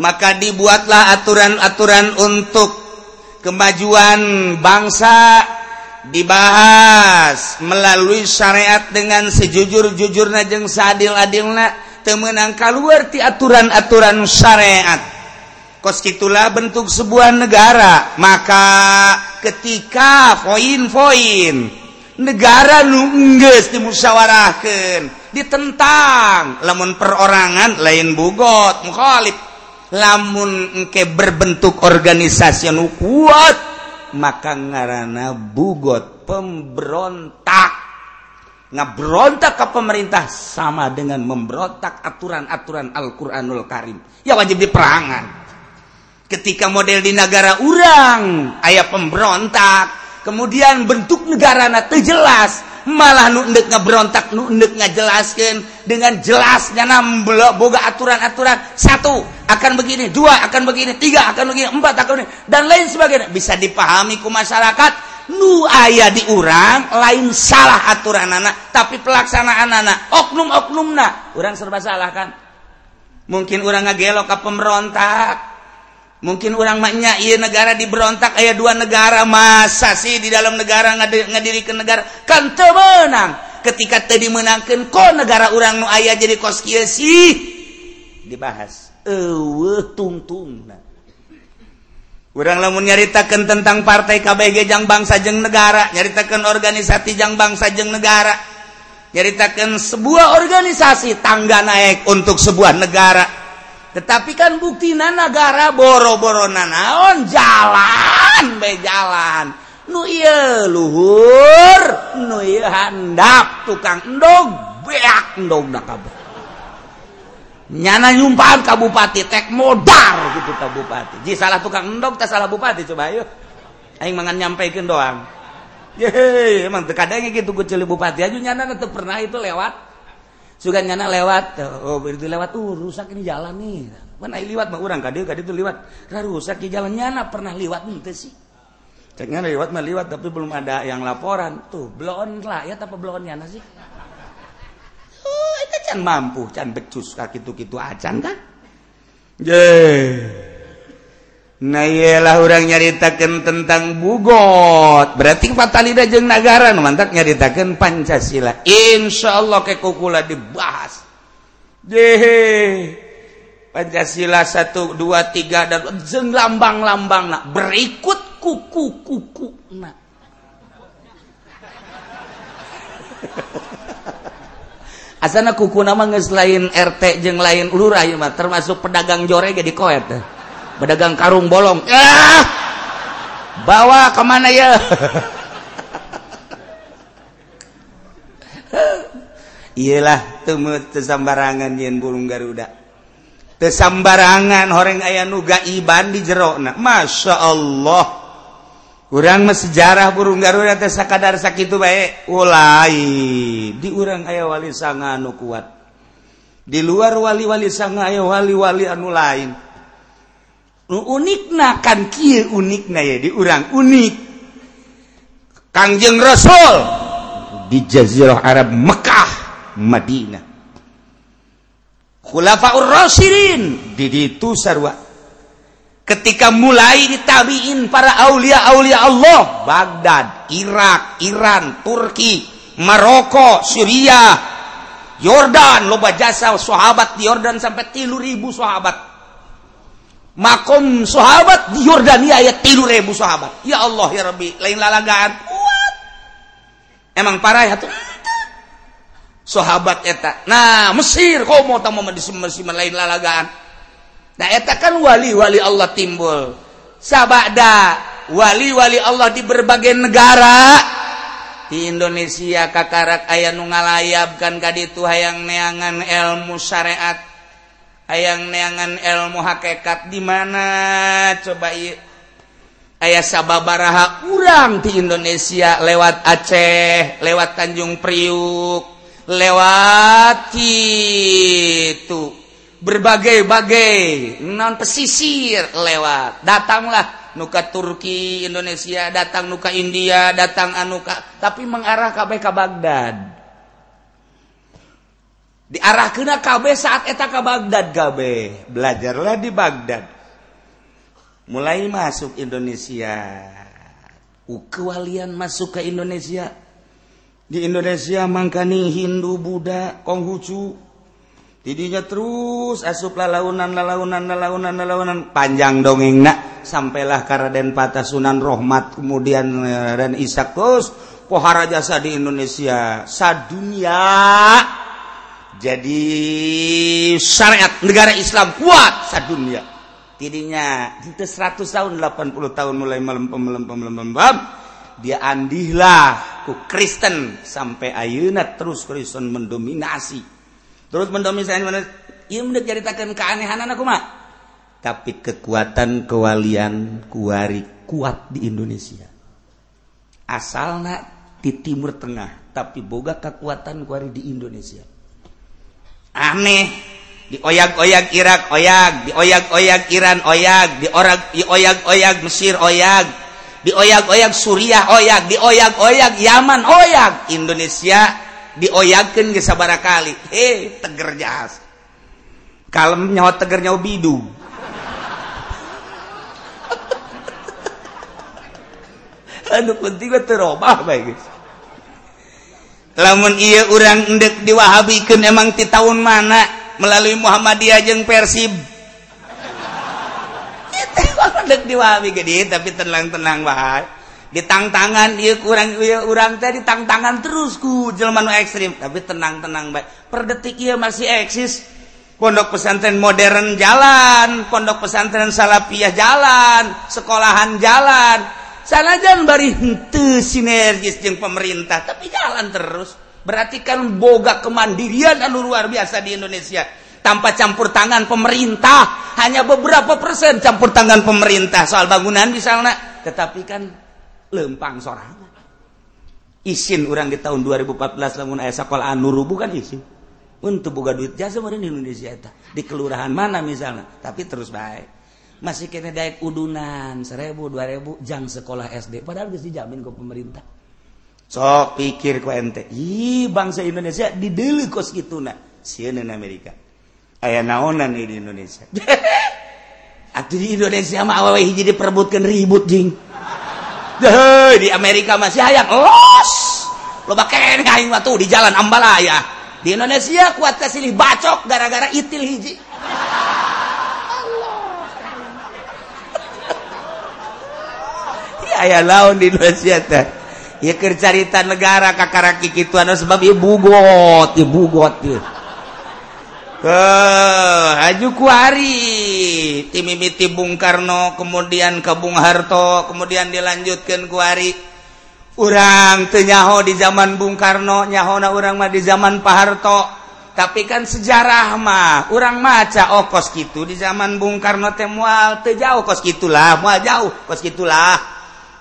Maka dibuatlah aturan-aturan untuk kemajuan bangsa dibahas melalui syariat dengan sejujur-jujurna jeung seadil-adilna temenang keluar ti aturan-aturan syariat. Kos itulah bentuk sebuah negara. Maka ketika poin-poin negara nu enggeus dimusyawarahkeun ditentang. Lamun perorangan lain bugot mukhalif. Lamun engke berbentuk organisasi anu kuat maka ngarana bugot pemberontak. Ngabrontak ke pemerintah sama dengan memberontak aturan-aturan Al-Qur'anul Karim. Ya wajib diperangan. Ketika model di negara urang ayah pemberontak. Kemudian bentuk negara na jelas. Malah nundek ngeberontak nundek ngajelaskan dengan jelasnya blok boga aturan-aturan. Satu akan begini dua akan begini tiga akan begini empat akan begini dan lain sebagainya. Bisa dipahami ku masyarakat nu ayah diurang lain salah aturan anak tapi pelaksanaan anak oknum-oknum nak orang serba salah kan? Mungkin orang ngagelok ke pemberontak. Mungkin orang maknya ia negara diberontak ayat dua negara masa sih di dalam negara ngadirikan negara? Kan temenang ketika tadi menangkan kok negara orang nu ayah jadi kos sih? Dibahas tungtung kurang lamun nyaritakan tentang partai KBG Jang bangsa jeng negara nyaritakan organisasi Jang bangsa jeng negara nyaritakan sebuah organisasi tangga naik untuk sebuah negara. Tetapi kan bukti negara boro-boro nanaon jalan be jalan. Nu iya luhur nu iya handap tukang endog beak endog nakabeh nyana nyumpahan kabupati tek modal gitu kabupati ji salah tukang endog tak salah bupati coba ayo. Aing mangan nyampaikan doang. Yeay, emang terkadang gitu kecil bupati. Aja nyana tetep pernah itu lewat. Sugan ngana lewat oh itu lewat tuh rusak ini jalan nih. Mana lewat mah orang kadi kadi itu lewat rusak di jalan nyana pernah lewat ente sih. Ceknya lewat mah lewat tapi belum ada yang laporan. Tuh belon lah ya tapi belon nyana sih Can mampu can becus kakitu-kitu acan kan Nah iyalah orang nyaritakan tentang bugot. Berarti fatalida jeung negara mantap nyaritakan Pancasila. Insya Allah kekukula dibahas. Jehe Pancasila 1, 2, 3 dan jeng lambang-lambang nak berikut kuku-kuku nak asana kuku nama nges lain RT jeng lain lurah ya mah termasuk pedagang jore jadi koet. Pedagang karung bolong. Ah! bawa kemana ya? Iyalah temu tesambarangan yen burung garuda. Tesambarangan orang ayah nuga iban di jerokna. Masya Allah. orang sejarah burung Garuda teh sakadar sakitu baik ulai di urang aya wali sanga anu kuat. Di luar wali-wali sanga aya wali-wali anu lain. Unikna kan kieu unikna ya di urang unik. Kangjeng Rasul di Jazirah Arab Mekah Madinah. Khulafaur Rasyidin di ditu sarwa. Ketika mulai ditabiin para aulia-aulia Allah. Baghdad Irak Iran Turki Maroko Syria Yordan loba jasa sahabat di Yordan sampai tilu ribu sahabat. Makom sahabat di Yordania ayat tilu ribu sahabat. Ya Allah ya Rabbi lain lalagaan. Kuat. Emang parah ya tuh. Sahabat eta. Nah Mesir kau mau di Mesir lain lalagaan etakan wali-wali Allah timbul. Sabada wali-wali Allah di berbagai negara. Di Indonesia kakarak aya nu ngalayabkan kadi itu hayang neangan ilmu syariat. Hayang neangan ilmu hakekat di mana? Coba ayah sababaraha urang di Indonesia lewat Aceh lewat Tanjung Priuk lewat itu berbagai-bagai non pesisir lewat. Datanglah nuka Turki Indonesia datang nuka India datang anuka tapi mengarah KBK Baghdad. Diarah kena KB saat eta ke Baghdad KB belajarlah di Baghdad. Mulai masuk Indonesia. Kewalian masuk ke Indonesia. Di Indonesia mangkani Hindu Buddha Konghucu tidinya terus asuplah launan launan launan launan panjang dongeng nak sampailah Karaden Patasunan Rohmat kemudian eh, dan Ishak terus pohara jasa di Indonesia. Sadunia. Jadi syariat negara Islam kuat sadunia. Tidinya itu 100 tahun 80 tahun mulai melempem melempem melempem, melempem. dia andihlah ku Kristen sampai ayunat terus Kristen mendominasi. Terus mendominasi mana ia mendak ceritakan keanehan aku mah tapi kekuatan kewalian kuari kuat di Indonesia. Asalnya di Timur Tengah tapi boga kekuatan kuari di Indonesia. Aneh. Dioyak-oyak Irak oyak. Dioyak-oyak Iran oyak. Dirak dioyak-oyak Mesir oyak. Dioyak-oyak Suriah oyak. Dioyak-oyak Yaman oyak. Indonesia dioyaken ge sabara kali. He teger jahas kalem nyawa teger nyawa bidu. Anu penting mah terobah bae geus. Lamun iya urang endek diwahabikeun emang ti tahun mana melalui Muhammadiyah jeung Persib. Itu gede tapi tenang-tenang bae. Ditangtangan dia kurang orang tadi ditangtangan terusku jelma ekstrim. Tapi tenang-tenang baik. Per detik ia masih eksis. Pondok pesantren modern jalan pondok pesantren salapiah jalan sekolahan jalan. Sana jangan bari hente sinergis jeung pemerintah tapi jalan terus. Berarti kan boga kemandirian anu luar biasa di Indonesia. Tanpa campur tangan pemerintah hanya beberapa persen campur tangan pemerintah. Soal bangunan misalnya. Tetapi kan lempang sorangan. Izin orang di tahun 2014 lamun ayah sekolah nurubu kan izin untuk buka duit jasa di Indonesia itu di kelurahan mana misalnya tapi terus baik masih kena daek udunan seribu dua ribu jang sekolah SD padahal bisa dijamin ke pemerintah. Sok pikir ku ente ih bangsa Indonesia dideli kos gitu nah. Sieun Amerika. Ayah naonan di Indonesia. Atuh di Indonesia mah awewe hiji diperebutkan ribut jing. Deh, di Amerika masih hayang los loba kene aing tuh di jalan Ambalaya. Di Indonesia kuat kasih bacok gara-gara itil hiji. Aya laun di Indonesia teh. Ya kercarita negara kakaraki kitu anu sebab ibu got ibu got ieu Eh, haju kuari timimiti Bung Karno kemudian ke Bung Harto kemudian dilanjutkan kuari urang tenyaho di zaman Bung Karno nyahona orang mah di zaman Pak Harto. Tapi kan sejarah mah orang maca oh kos gitu di zaman Bung Karno teh mual teu jauh kos gitulah mual jauh kos gitulah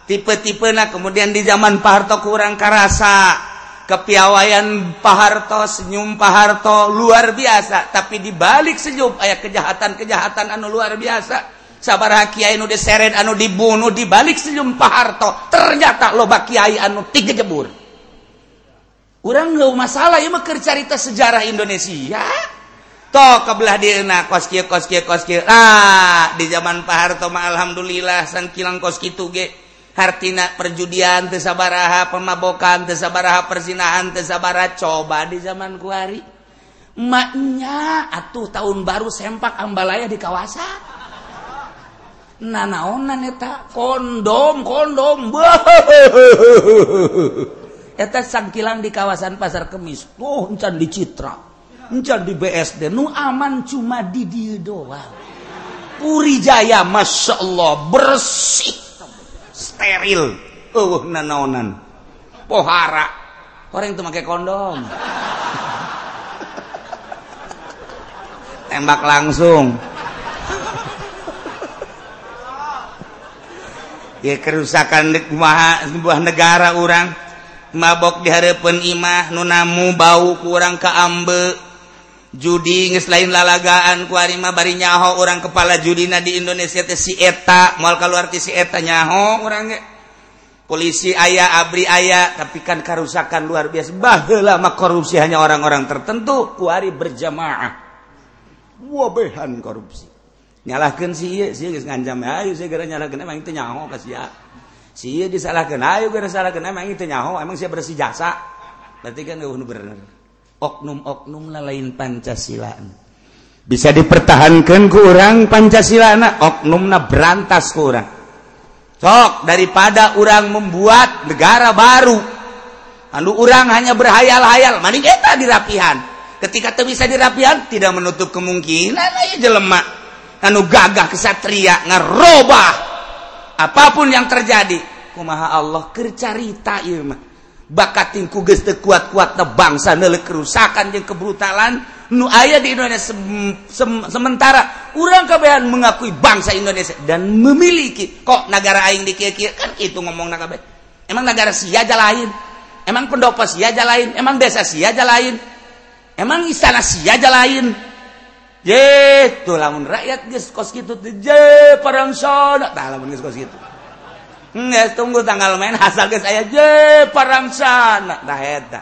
tipe-tipe nah kemudian di zaman Pak Harto kurang karasa. kepiawaian Paharto senyum Paharto luar biasa. Tapi dibalik senyum aya kejahatan-kejahatan anu luar biasa. Sabar Kyai nu diseret anu dibunuh dibalik senyum Paharto ternyata loba Kyai anu tiga jebur orang nggak masalah ya meker cerita sejarah Indonesia. Toh kebelah dina koski koski koski ah di zaman Paharto mah alhamdulillah san kilang koski tuge Hartina perjudian tesabaraha pemabokan tesabaraha persinahan tesabara coba di zaman kuari maknya atuh tahun baru sempak ambalaya di kawasan nanaonan eta kondom kondom. Eta sangkilang di kawasan pasar kemis. Tuh encan di citra. Encan di BSD nu aman cuma di dia doang. Puri Jaya Masya Allah bersih steril. Uh, nanaonan. Pohara. Orang itu pakai kondom. Tembak langsung. Ya kerusakan sebuah negara orang. Mabok diharapun imah nunamu bau kurang keambe. judi ngeslain lalagaan kuarima bari nyaho orang kepala judina di Indonesia teh si eta moal kaluar ti si eta nyaho. Orang ge. Polisi ayah abri ayah tapi kan kerusakan luar biasa. Baheula mah korupsi hanya orang-orang tertentu kuari berjamaah. Wabehan korupsi. Nyalahkeun si ieu si geus ngancam ayo si gara nyalahkeun emang teu nyaho ka sia si ieu disalahkeun ayo gara salahkeun emang teu nyaho emang sia bersih jasa? Berarti kan eueuh bener oknum-oknum lain Pancasila. Bisa dipertahankan ke orang Pancasila na oknum na berantas ke orang sok daripada orang membuat negara baru. Anu orang hanya berhayal-hayal maning eta dirapihan ketika itu bisa dirapihan tidak menutup kemungkinan aja jelemak anu gagah kesatria ngerubah apa pun yang terjadi. Kumaha Allah kercarita ieu mah bakatingku geus kuat-kuat na bangsa nelek kerusakan yang kebrutalan. Nu aya di Indonesia sem sementara. Orang kebehan mengakui bangsa Indonesia dan memiliki. Kok negara aing dikira-kira kan itu ngomong kabeh emang negara siaja lain? Emang pendopo siaja lain? Emang desa siaja lain? Emang istana siaja lain? Je tuh lamun rakyat geus kos kitu teh je parang sana. Tah lamun geus kos kitu. Nges, tunggu tanggal main asal saya je parangsana nah eta.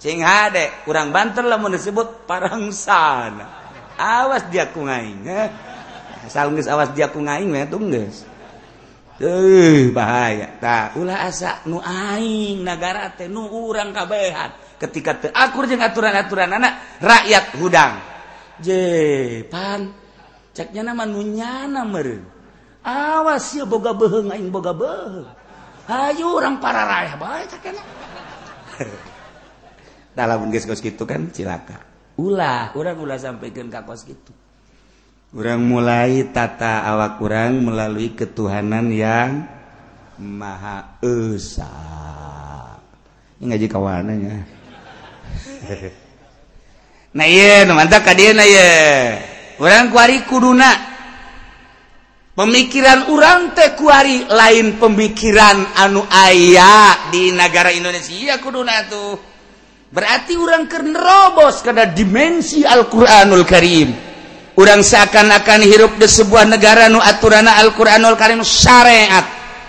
Sing hade kurang banter lamun disebut parangsana awas dia ku ngaing asal geus awas dia ku ngaing mah tuh geus. Teuh bahaya. Tah ulah asa nu aing nagara teh nu urang kabehan ketika teu akur jeung aturan-aturan anak rakyat hudang. Je pan ceknya nama nunyana meureun. awas ya boga beheng aing boga beheng. Ayo orang para raya baik kan dalam geus kos gitu kan cilaka. Ulah orang ulah sampaikan ke kos gitu orang mulai tata awak urang melalui ketuhanan yang maha esa. Ini ngaji kawanannya nah iya mantap kadia na iya orang kuari kuduna. pemikiran urang Tekuari lain pemikiran anu aya di negara Indonesia kuduna tuh. Berarti orang kernerobos karena dimensi Alquranul Karim. Orang seakan-akan hirup di sebuah negara nu aturana Alquranul Karim syariat.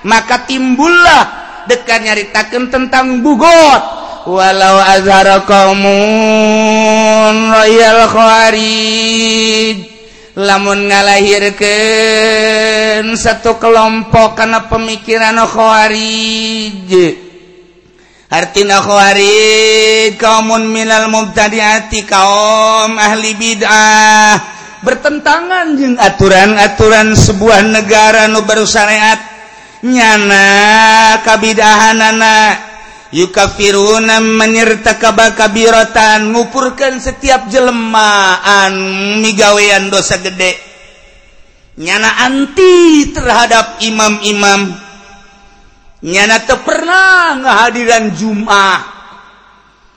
Maka timbullah dekat nyaritakan tentang bugot. Walau azhara qaumun royal khawarij. lamun ngalahirkan satu kelompok karena pemikiran khawarij. Artinya khawarij kaumun minal mubtadi'ati kaum ahli bid'ah. Bertentangan dengan aturan-aturan sebuah negara nu baru syariat. Nyana kabidahanana. Yukafiruna menyerta kabakabirotan ngupurkan setiap jelemaan migawean dosa gede. Nyana anti terhadap imam-imam. Nyana pernah ngahadiran Jumat.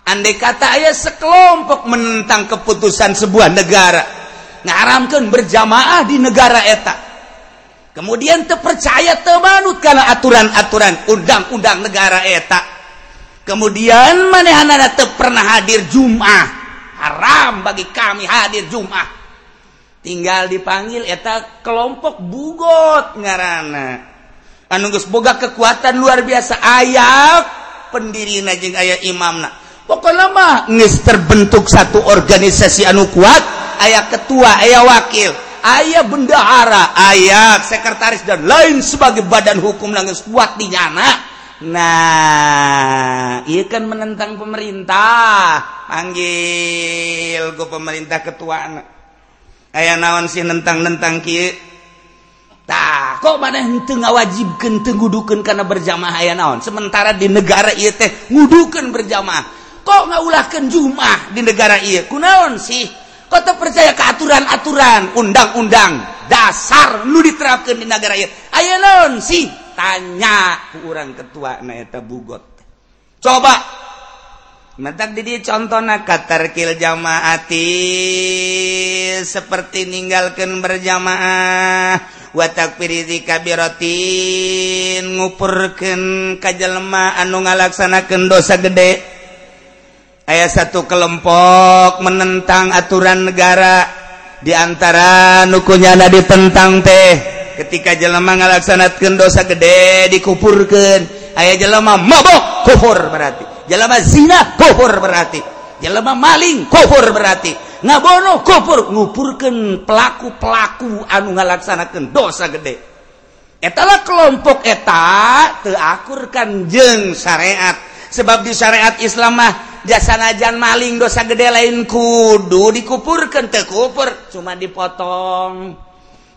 Andai kata ayah sekelompok menentang keputusan sebuah negara ngaramkan berjamaah di negara eta. Kemudian terpercaya temanut karena aturan-aturan undang-undang negara eta kemudian manehana teu pernah hadir Jumat haram bagi kami hadir Jumat tinggal dipanggil eta kelompok bugot ngarana. Anu geus boga kekuatan luar biasa. Ayat pendirina jeung aya imamna. Pokoknya mah geus terbentuk satu organisasi anu kuat. Aya ketua aya wakil. Ayah bendahara ayah sekretaris dan lain sebagai badan hukum yang kuat di nyana Nah kan menentang pemerintah. Panggil ku pemerintah ketua anak aya naon sih nentang-nentang kok mana wajibkan tenggudukan karena berjamaah aya naon? Sementara di negara ia teh ngudukan berjamaah. Kok ngaulahkan Jumah di negara iya? kunaon sih? Kau tak percaya ke aturan-aturan undang-undang dasar lu diterapkan di negara iya? aya naon sih? tanya kurang ketua naeta bugot. Coba. Mentak di contoh katarkil jamaati seperti ninggalkan berjamaah watak piriti kabiratin ngupurkan kajelma anu ngalaksanakan dosa gede. Aya satu kelompok menentang aturan negara diantara nukunya na ditentang teh. ketika jelema ngalaksanakan dosa gede dikupurkan ayah jelema mabok kufur berarti. Jelema zina kufur berarti. Jelema maling kufur berarti. Ngabono kufur. Ngupurkan pelaku-pelaku anu ngalaksanakan dosa gede. Etalah kelompok eta teakurkan jeng syariat. Sebab di syariat Islam mah jasanajan maling dosa gede lain kudu dikupurkan tekupur cuma dipotong.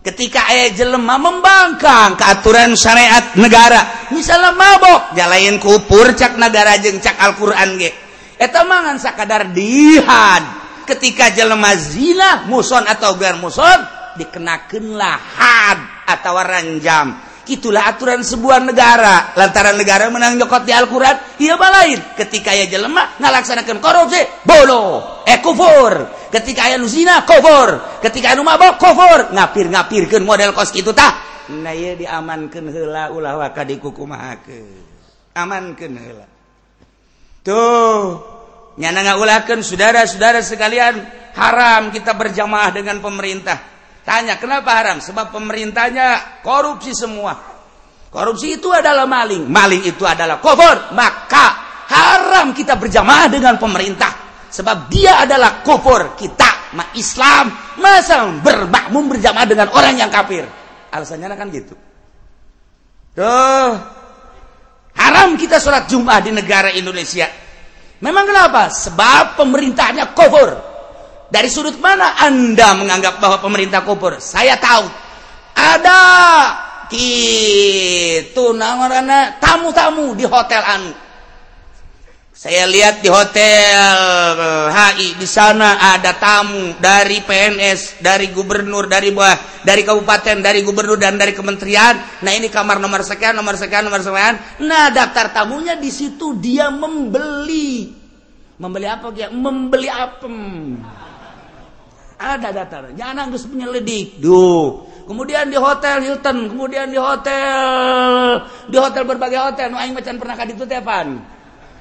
ketika aya jelemah membangkang keaturan syariat negara misalnya mabok jalain kupur cak negara jeng cak Alquran ge. Eta mangan sakadar dihad ketika jelemah zina muson atau gar muson dikenakanlah had atau ranjam. itulah aturan sebuah negara. Lantaran negara menang nyokot di Al-Quran ia balain ketika ia jelema ngalaksanakan korupsi bolo eh kufur. Ketika ia lusina kufur. Ketika ia mabok kufur. Ngapir-ngapirkan model kos itu tah. Nah ia diamankan hela ulah waka dikukumahakan amankan hela tuh nyana ngulahkan saudara-saudara sekalian haram kita berjamaah dengan pemerintah. Tanya kenapa haram? Sebab pemerintahnya korupsi semua. Korupsi itu adalah maling. Maling itu adalah kufur maka haram kita berjamaah dengan pemerintah. Sebab dia adalah kufur kita ma Islam. Masa bermakmum berjamaah dengan orang yang kafir? Alasannya kan gitu. Tuh haram kita sholat Jumat di negara Indonesia. Memang kenapa? Sebab pemerintahnya kufur. Dari sudut mana Anda menganggap bahwa pemerintah kufur? Saya tahu. Ada gitu namanya tamu-tamu di hotel anu saya lihat di hotel HI di sana ada tamu dari PNS, dari gubernur, dari buah, dari kabupaten, dari gubernur dan dari kementerian. Nah ini kamar nomor sekian, nomor sekian, nomor sekian. Nah daftar tamunya di situ dia membeli, membeli apa dia? Membeli apem. Ada daftar. Jangan harus penyelidik. Duh. Kemudian di hotel Hilton, kemudian di hotel di hotel berbagai hotel. Nu aing macan pernah kaditu tepan.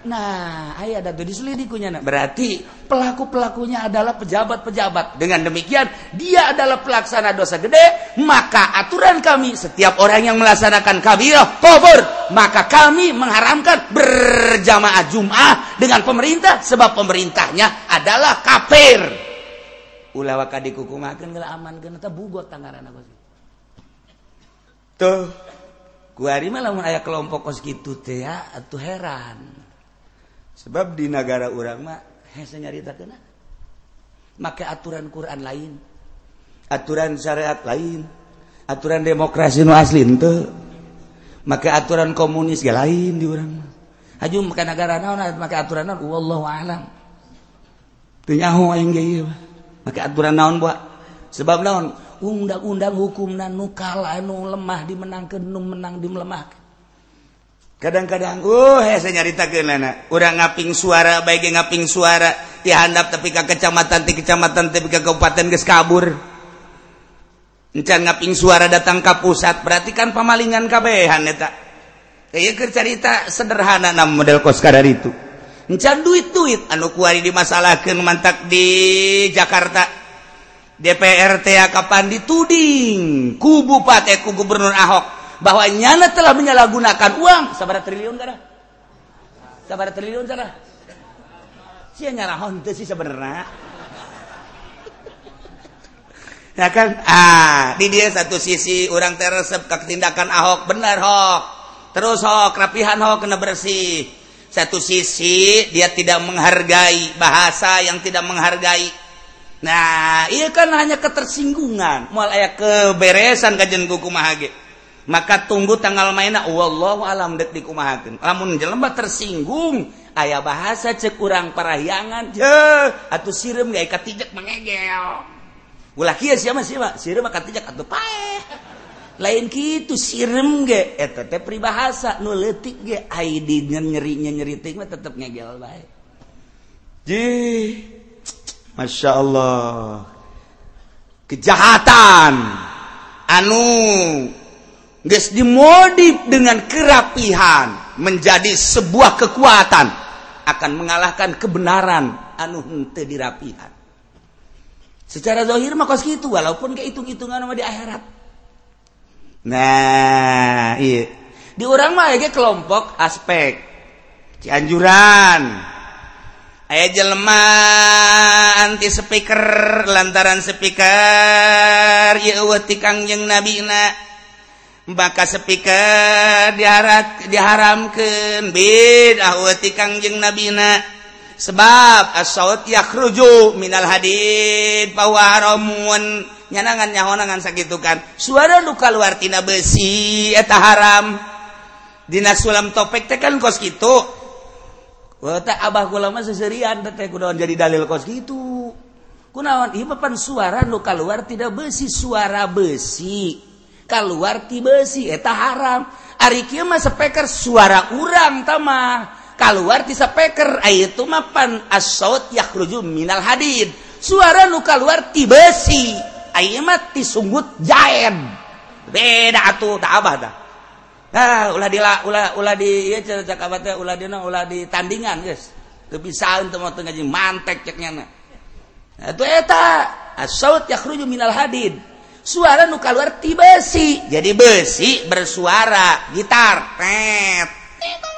Nah, ayah ada diselidikunya. Nah. Berarti pelaku-pelakunya adalah pejabat-pejabat. Dengan demikian, dia adalah pelaksana dosa gede. Maka aturan kami, setiap orang yang melaksanakan kabirah, kufur. Maka kami mengharamkan berjamaah Jum'ah dengan pemerintah. Sebab pemerintahnya adalah kafir. ulawa dikukumakan nggak aman kena tak bugot tanggaran aku sih. Tuh. Kuari malah ayah kelompok kos gitu teh ya atuh heran. Sebab di negara orang mah hese nyarita kena ah. make aturan Quran lain. Aturan syariat lain. Aturan demokrasi nu asli ente make aturan komunis gak lain di orang mah. Haju make negara naon make aturan naon? Wallahu alam. Teu nyaho aing ge ieu maka aturan naon buat sebab naon? Undang-undang hukum nu kalah nu lemah dimenangkeun nu menang dimelemahkan kadang-kadang uh he saya ke nana urang ngaping suara baik ngaping suara dihandap tapi ka kecamatan ti kecamatan tapi ka kabupaten geus kabur. Encan ngaping suara datang ka pusat berarti kan pamalingan kabehan eta. Iya, keur carita sederhana na model kos kadar itu. encan duit-duit anu kuari dimasalahkan mantak di Jakarta. DPRT kapan dituding? Kubupateku Gubernur Ahok bahwa nyana telah menyalahgunakan uang. Sabar triliun gara sabar triliun cara sia nyarahon teu sih sebenarnya ya kan? Ah di dia satu sisi orang teresep ke tindakan Ahok. Benar Hok. Terus Hok rapihan Hok kena bersih. satu sisi dia tidak menghargai bahasa yang tidak menghargai. Nah iya kan hanya ketersinggungan. Mual aya keberesan kajian kuku mahage maka tunggu tanggal mainak wallahu alam dek di kumahakeun lamun jelema tersinggung aya bahasa cek urang parahyangan je sireum sirum gak katijak mengegel. Ulah kieu sia mah sia sireum katijak atuh paeh. lain gitu sirem ge eh, eta teh peribahasa nu leutik ge ID nyerinya nyeritik mah tetep ngegel bae. Ji. Masya Allah. Kejahatan anu geus dimodif dengan kerapihan menjadi sebuah kekuatan akan mengalahkan kebenaran anu henteu dirapihan. Secara zahir mah kos gitu walaupun kayak hitung-hitungan di akhirat. Nah iya. di orang mah kelompok aspek. Cianjuran. Aya jelema anti speaker lantaran speaker tikangjeng nabi na bakal speaker diharat diharamkan beda nabi na sebab as yakhruju minal hadid bahwa nyanangan nyahonangan sakit kan. Suara duka luartina besi eta haram. Dina sulam topek teh kan kos gitu Abah lama seserian kudawan jadi dalil kos gitu kunawan papan suara nu kaluar tidak besi suara besi. Keluar ti besi eta haram. Ari kieu mah speaker suara urang tamah keluar ti speaker ayeuna itu mapan as-saut yakhruju minal hadid. Suara nu kaluar ti besi. mati sunggut jaen beda atuh tak abah dah Nah, ulah di ulah ulah di ieu cerita teh ulah dina ulah di tandingan geus. Teu pisaeun teu mah ngaji mantek cek na Atuh ah, eta as-saut yakhruju minal hadid. Suara nu keluar ti besi. Jadi besi bersuara gitar. Tet. Dingdong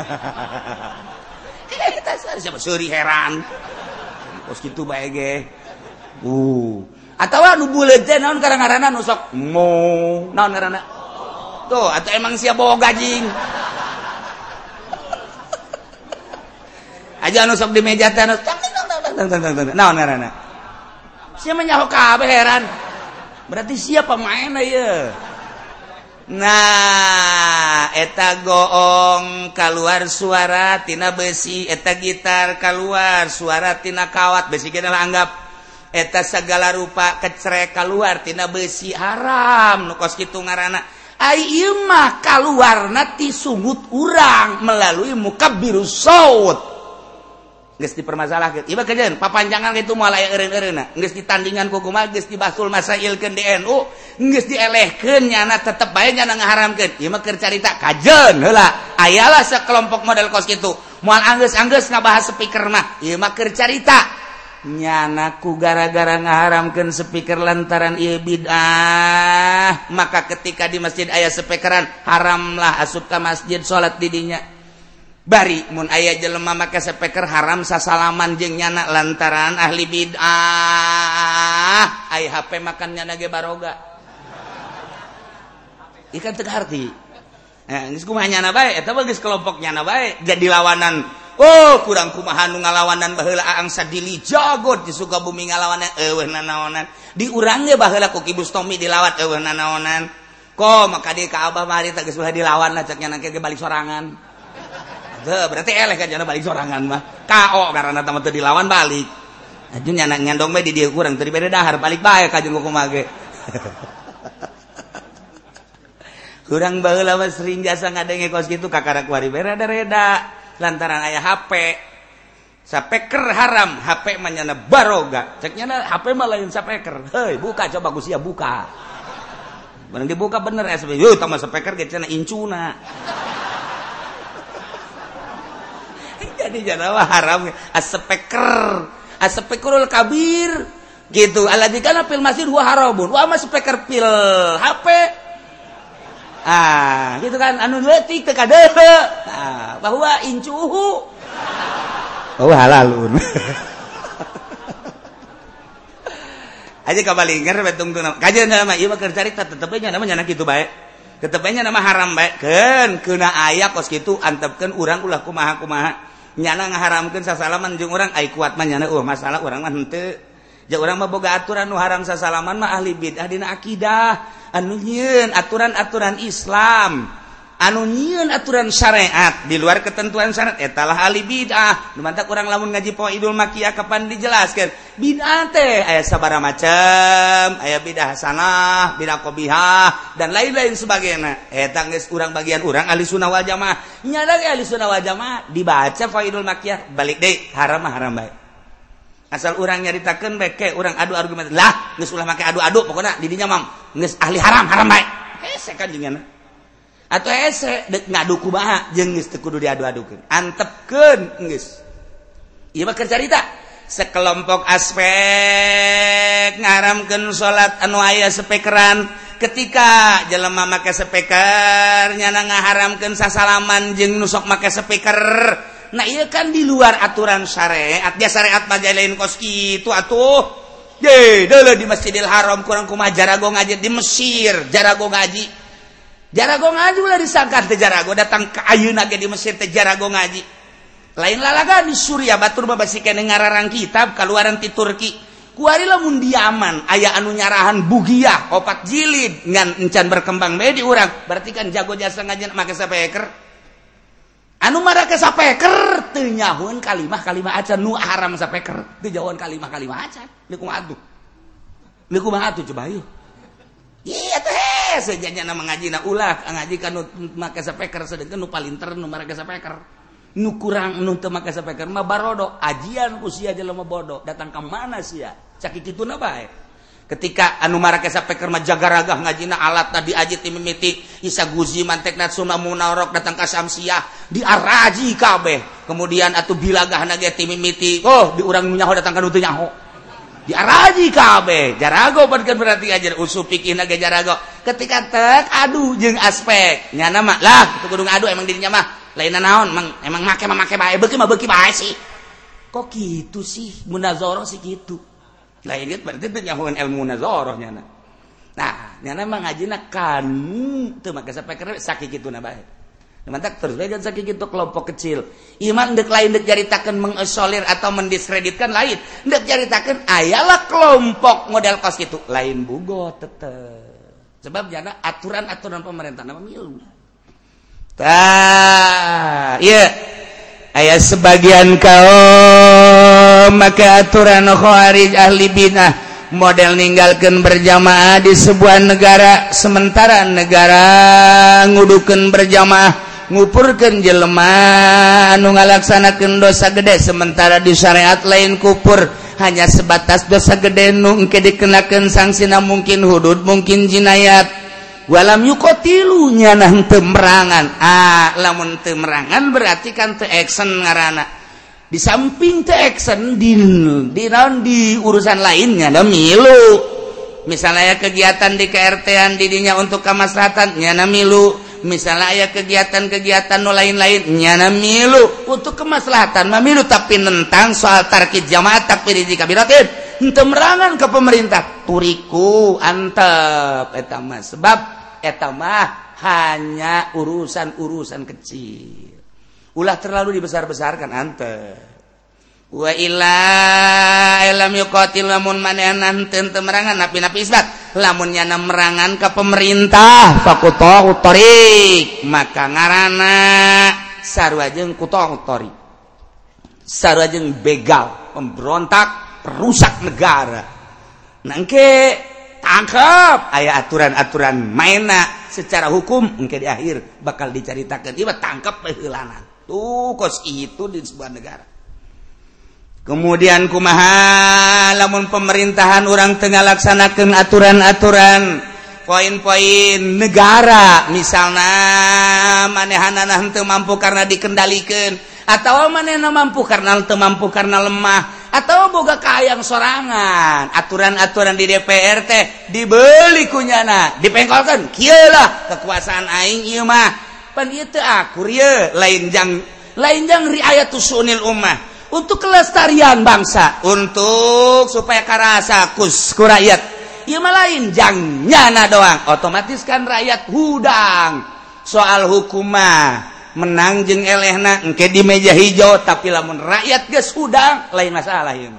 suara siapa? Suri heran. pos gitu baik uh. Atau nu bulet teh naon karang-karana nu sok? Mo. Naon ngaranna? Tuh atau emang sia bawa gajing. Aja anu sok di meja teh anu naon ngaranna? Siapa nyaho kabeh heran. Berarti siapa main ya Nah eta goong keluar suaratina besi eta gitar keluar suaratina kawat besi anggap. Eta segala rupa kecre keluartina besi haram nukos gitu ngaana Aimah keluar nati sungut urang melalui muka biru geus dipermasalahkeun. Ieu kejeun papanjangan kitu moal aya eureun-eureunna. Geus ditandingan ku kumaha geus dibasul masailkeun di NU geus dielehkeun nyana tetep bae nyana ngaharamkeun. Ieu mah keur carita kajeun heula. Ayalah sekelompok model kos kitu moal anggeus-anggeus ngabahas speaker mah. Ieu mah keur carita. Nyanaku gara-gara ngaharamkan speaker lantaran ieu bid'ah maka ketika di masjid ayah speakeran haramlah asupka masjid salat didinya bari mun ayah jelema make sepeker haram sasalaman jeung nyana lantaran ahli bid'ah. Ai HP makan nyana ge baroga. Ikan teu harti. Eh geus kumaha nyana bae? Eta geus kelompok nyana bae. Jadi lawanan oh kurang kumaha nu ngalawanan baheula aang sadili jagot. Di Sukabumi ngalawanan nanaonan di urang ge baheula ku Ki Bustomi dilawat eueuh nanaonan ko maka di ka Abah mari teh geus dilawan lah cek nyana ge balik sorangan. berarti eleh kan jangan balik sorangan mah. KO karena tamat tadi dilawan balik. Ajun nyana nyandong bae di dia kurang tadi beda dahar balik bae ka kuku mage kurang baheula mah sering jasa ngadenge kos kitu kakara kuari reda-reda lantaran aya HP sapeker haram HP mah nyana baroga. Cek nyana HP mah lain sapeker hei buka coba gusia buka. Barang dibuka bener SB. Yo, tambah speaker ge cenah incuna. jadi janawa haram. Aspeker aspekurul kabir. Gitu. Aladikana fil masjid huwa harabun. Wa speaker pil HP ah gitu kan. Anu leutik teu kadehe ah bahwa incuhu oh halalun. Aja kabalingan betung tuh kajian nama. Iya bakal cerita tetepnya namanya anak itu baik tetepnya nama haram baik kan kena ayah kos gitu antepkan urang ulah kumaha kumaha nyana ngaharamkan sasalaman jeung orang ay kuat mah nyana oh masalah orang mah henteu. Ja urang mah boga aturan nu haram sasalaman mah ahli bid'ah dina akidah. Anu nyieun aturan-aturan Islam. anu nyiun aturan syariat di luar ketentuan syariat etalah ahli bid'ah. Mantap kurang lamun ngaji po idul makiyah kapan dijelaskan bid'ah teh aya sabara macam aya bid'ah hasanah bid'ah qabihah dan lain-lain sebagainya. Eta geus urang bagian urang ahli sunnah wal jamaah. Nya ahli sunnah wal jamaah dibaca po idul makiyah balik deui haram haram bae. Asal urang nyaritakeun bae ke orang adu argumen lah geus ulah make adu-adu pokoknya didinya mam geus ahli haram haram baik hese kan jengenah atau eh, kumaha ngaduku geus teu kudu diadu-adukeun. Antepkeun nges iya mah cerita sekelompok aspek ngaramkan salat anu aya sepekeran. Ketika jelema make speaker nyana ngaharamkeun sasalaman jeng nusok make speaker nah iya kan di luar aturan syariat. Dia syariat majalain koski itu atuh. Ye, dulu di Masjidil Haram kurang kumaha jarago ngaji di Mesir, jarago ngaji. jarago ngajulah disangkan teh jarago datang ke ayeuna ge di Mesir teh jarago ngaji. Lain lalaga di Suriah batur babasikeun ngararang kitab kaluaran ti Turki. Kuari lamun diaman aya anu nyarahan bugiah opat jilid ngan encan berkembang bae di urang. Berarti kan jago jasa ngaji make sapeker anu marake sapeker teu kalimah kalimah acan. Nu haram sapeker teu jauhan kalimah kalimah acan. Niku atuh. Niku mah atuh coba yuk Iya teh eh, nya mengaji ulah ngajika nu make sepeker sedangkan nu palinter nu mereka sepeker nu kurang nu teu make sepeker mah barodo ajian usia jelema bodoh datang ke mana sih ya cakik itu bae. Ketika anu marake sepeker mah jaga ragah ngajina alat tadi aji timimiti isa guzi mantek natsuna munarok datang ke samsiah diaraji kabeh. Kemudian atuh bilagah nage timimiti oh diurang nyaho datang ke nutu nyaho. diaraji kabeh jarago padahal berarti ajar usuh pikir naga jarago. Ketika tek aduh jeng aspek nyana mah lah itu kudung aduh emang dirinya mah. Lain naon emang emang make mah make bae beki mah beki bae sih. Kok gitu sih? Munazoroh sih gitu. Lain gitu berarti itu nyahuan ilmu munazoroh nyana. Nah nyana mah ngajina kan tuh maka sampai keren sakit gitu nabae baik Mantak terus baik sakit gitu kelompok kecil. Iman dek lain dek jaritakan mengesolir atau mendiskreditkan lain. Dek jaritakan ayalah kelompok model kos gitu. Lain bugo tetep. Sebab jana aturan-aturan pemerintah nama milu. Tah, iya. Ayah sebagian kaum maka aturan khawarij ahli binah model ninggalkan berjamaah di sebuah negara sementara negara ngudukan berjamaah ngupurkan jelema anu ngalaksanakan dosa gede sementara di syariat lain kupur. Hanya sebatas dosa gede nu engke dikenakan sanksina mungkin hudud mungkin jinayat. Walam yukotilu nyanah temerangan ah lamun temerangan berarti kan te action ngarana di samping te action di di, di urusan lainnya ada milu. Misalnya kegiatan di KRT-an didinya untuk kemaslahatannya milu. misalnya aya kegiatan-kegiatan no lain-lain nyana milu. Untuk kemaslahatan memilu tapi nentang soal tarkid jamaah takbir di kabiratin. Henteu merangan ke pemerintah. Turiku antep. Eta mah sebab eta mah hanya urusan-urusan kecil. Ulah terlalu dibesar-besarkan antep. wa ila lam yuqatil lamun nanti teu merangan napi-napi isbat. Lamunnya merangan ke pemerintah fakutu utorik maka ngaranna sarua jeung sarwajeng sarua jeung begal pemberontak perusak negara. Nangke tangkap ayat aturan-aturan maina secara hukum engke di akhir bakal diceritakeun ieu tangkap peheulangan tuh kos itu di sebuah negara. kemudian kumaha lamun pemerintahan orang tengah laksanakan aturan-aturan poin-poin negara misalnya manehanan teu mampu karena dikendalikan atau manehna mampu karena teu mampu karena lemah atau boga kayang sorangan aturan-aturan di DPR teh dibeli kunyana dipengkolkan kieu lah kekuasaan aing ieu mah. Pan ieu teu akur ieu lain jang lain jang riayat sunil ummah. Untuk kelestarian bangsa. Untuk supaya karasa kus ku rakyat. Ieu mah lain jang nyana doang. Otomatis kan rakyat hudang. Soal hukumah menangjeng elehna engke di meja hijau tapi lamun rakyat geus hudang lain masalah ieu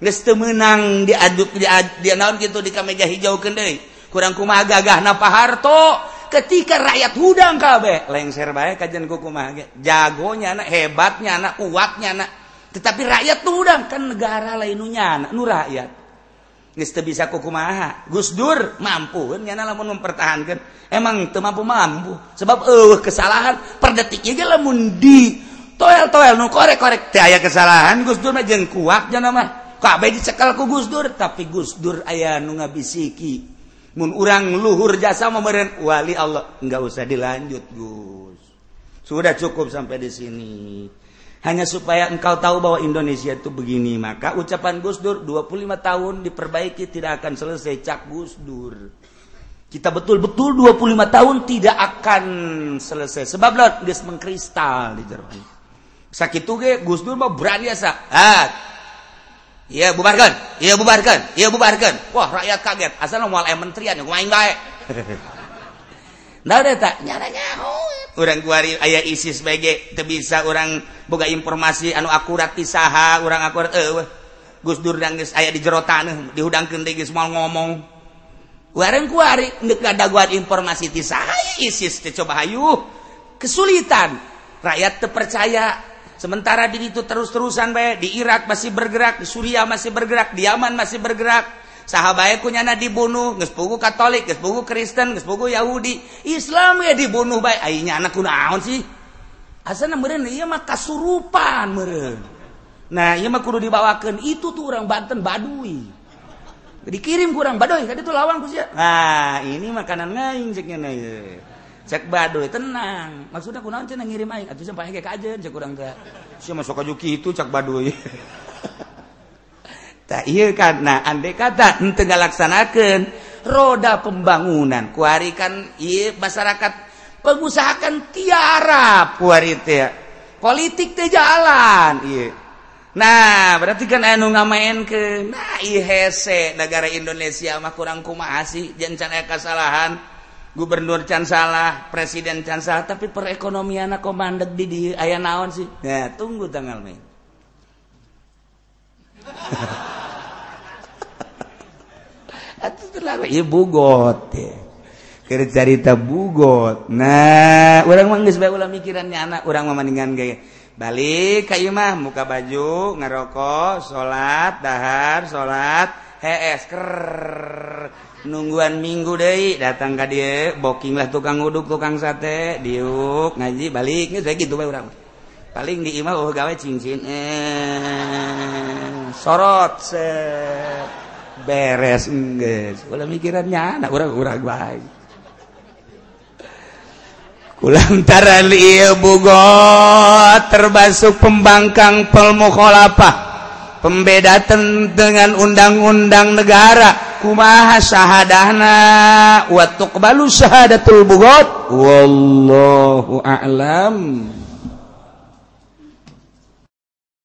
geus teu meunang diaduk dia naon kitu di meja hijau deui. Kurang kumaha gagahna paharto. Ketika rakyat hudang kabeh lengser bae kajian ku kumaha ge. Jagonya anak hebatnya anak kuatnya anak tetapi rakyat tudang kan negara lainnya nu rakyat. Nista bisa kukumaha. Gus Dur mampu nyana lamun mempertahankan. Emang teu mampu mampu. Sebab eueuh kesalahan per detik ge lamun di toel toel nu korek korek teh aya kesalahan Gus Dur mah jeung kuak cenah mah. Kabeh dicekel ku Gus Dur tapi Gus Dur aya nu ngabisiki. Mun urang luhur jasa memberian wali Allah enggak usah dilanjut Gus. Sudah cukup sampai di sini. Hanya supaya engkau tahu bahwa Indonesia itu begini. Maka ucapan Gusdur 25 tahun diperbaiki tidak akan selesai. Cak Gusdur kita betul-betul 25 tahun tidak akan selesai. Sebab lah geus mengkristal di Jerman. Sakit ge Gusdur mah berani asa. Ah Iya bubarkan, iya bubarkan, iya bubarkan. Wah rakyat kaget, asal mau menterian main baik. Nah udah tak? Nyara nyaho. orang kuari ayah isi sebagai bisa orang boga informasi anu akurat pisaha orang akurat eh Gus Dur dan ayah di jero tanah dihudangkeun deui geus mau ngomong. Orang kuari neuk ngadaguan informasi pisaha ISIS teh coba hayu kesulitan rakyat terpercaya sementara di itu terus-terusan bae di Irak masih bergerak di Suriah masih bergerak di Yaman masih bergerak. sahabat kunyana dibunuh gespugu Katolik gespugu Kristen gespugu Yahudi. Islam ya dibunuh baik ayahnya anak kunaon sih? Asana meren iya mah kasurupan meren nah iya mah kudu dibawakan itu tuh orang Banten badui. Dikirim kurang badui tadi tuh lawan kusia nah ini makanan ngaing ceknya nah, cek baduy tenang. Maksudnya kunaon cenah ngirim aing? Atuh sampai kayak kajen cek urang teh. Sia masuk kajuki itu cek baduy karena andai kata laksanakan roda pembangunan kuarikan masyarakat pengusahakan tiara kuarite politik teh jalan iya. Nah berarti kan anu ngamain ke nah hese negara Indonesia mah kurang kumasi jangan kesalahan gubernur can salah presiden can salah tapi perekonomian komandek di di ayah naon sih? Nah tunggu tanggal main bugot carita bugot. Nah orang mikirannya anak. Orang memandingan gaya balik Kaymah muka baju ngerokok salat dahar salat heesker nungguan minggu deh datang ka dia bokkinglah tukang uduk tukang sate diuk ngaji baliknya saya gitu orang paling di imah uh, gawe cincin eh, sorot se beres enggeus ulah mikirannya anak urang urang bae kulantaran ieu bugot terbasuk pembangkang pelmukhalafah pembeda dengan undang-undang negara. Kumaha syahadahna? Wa tuqbalu syahadatul bugot? Wallahu a'lam.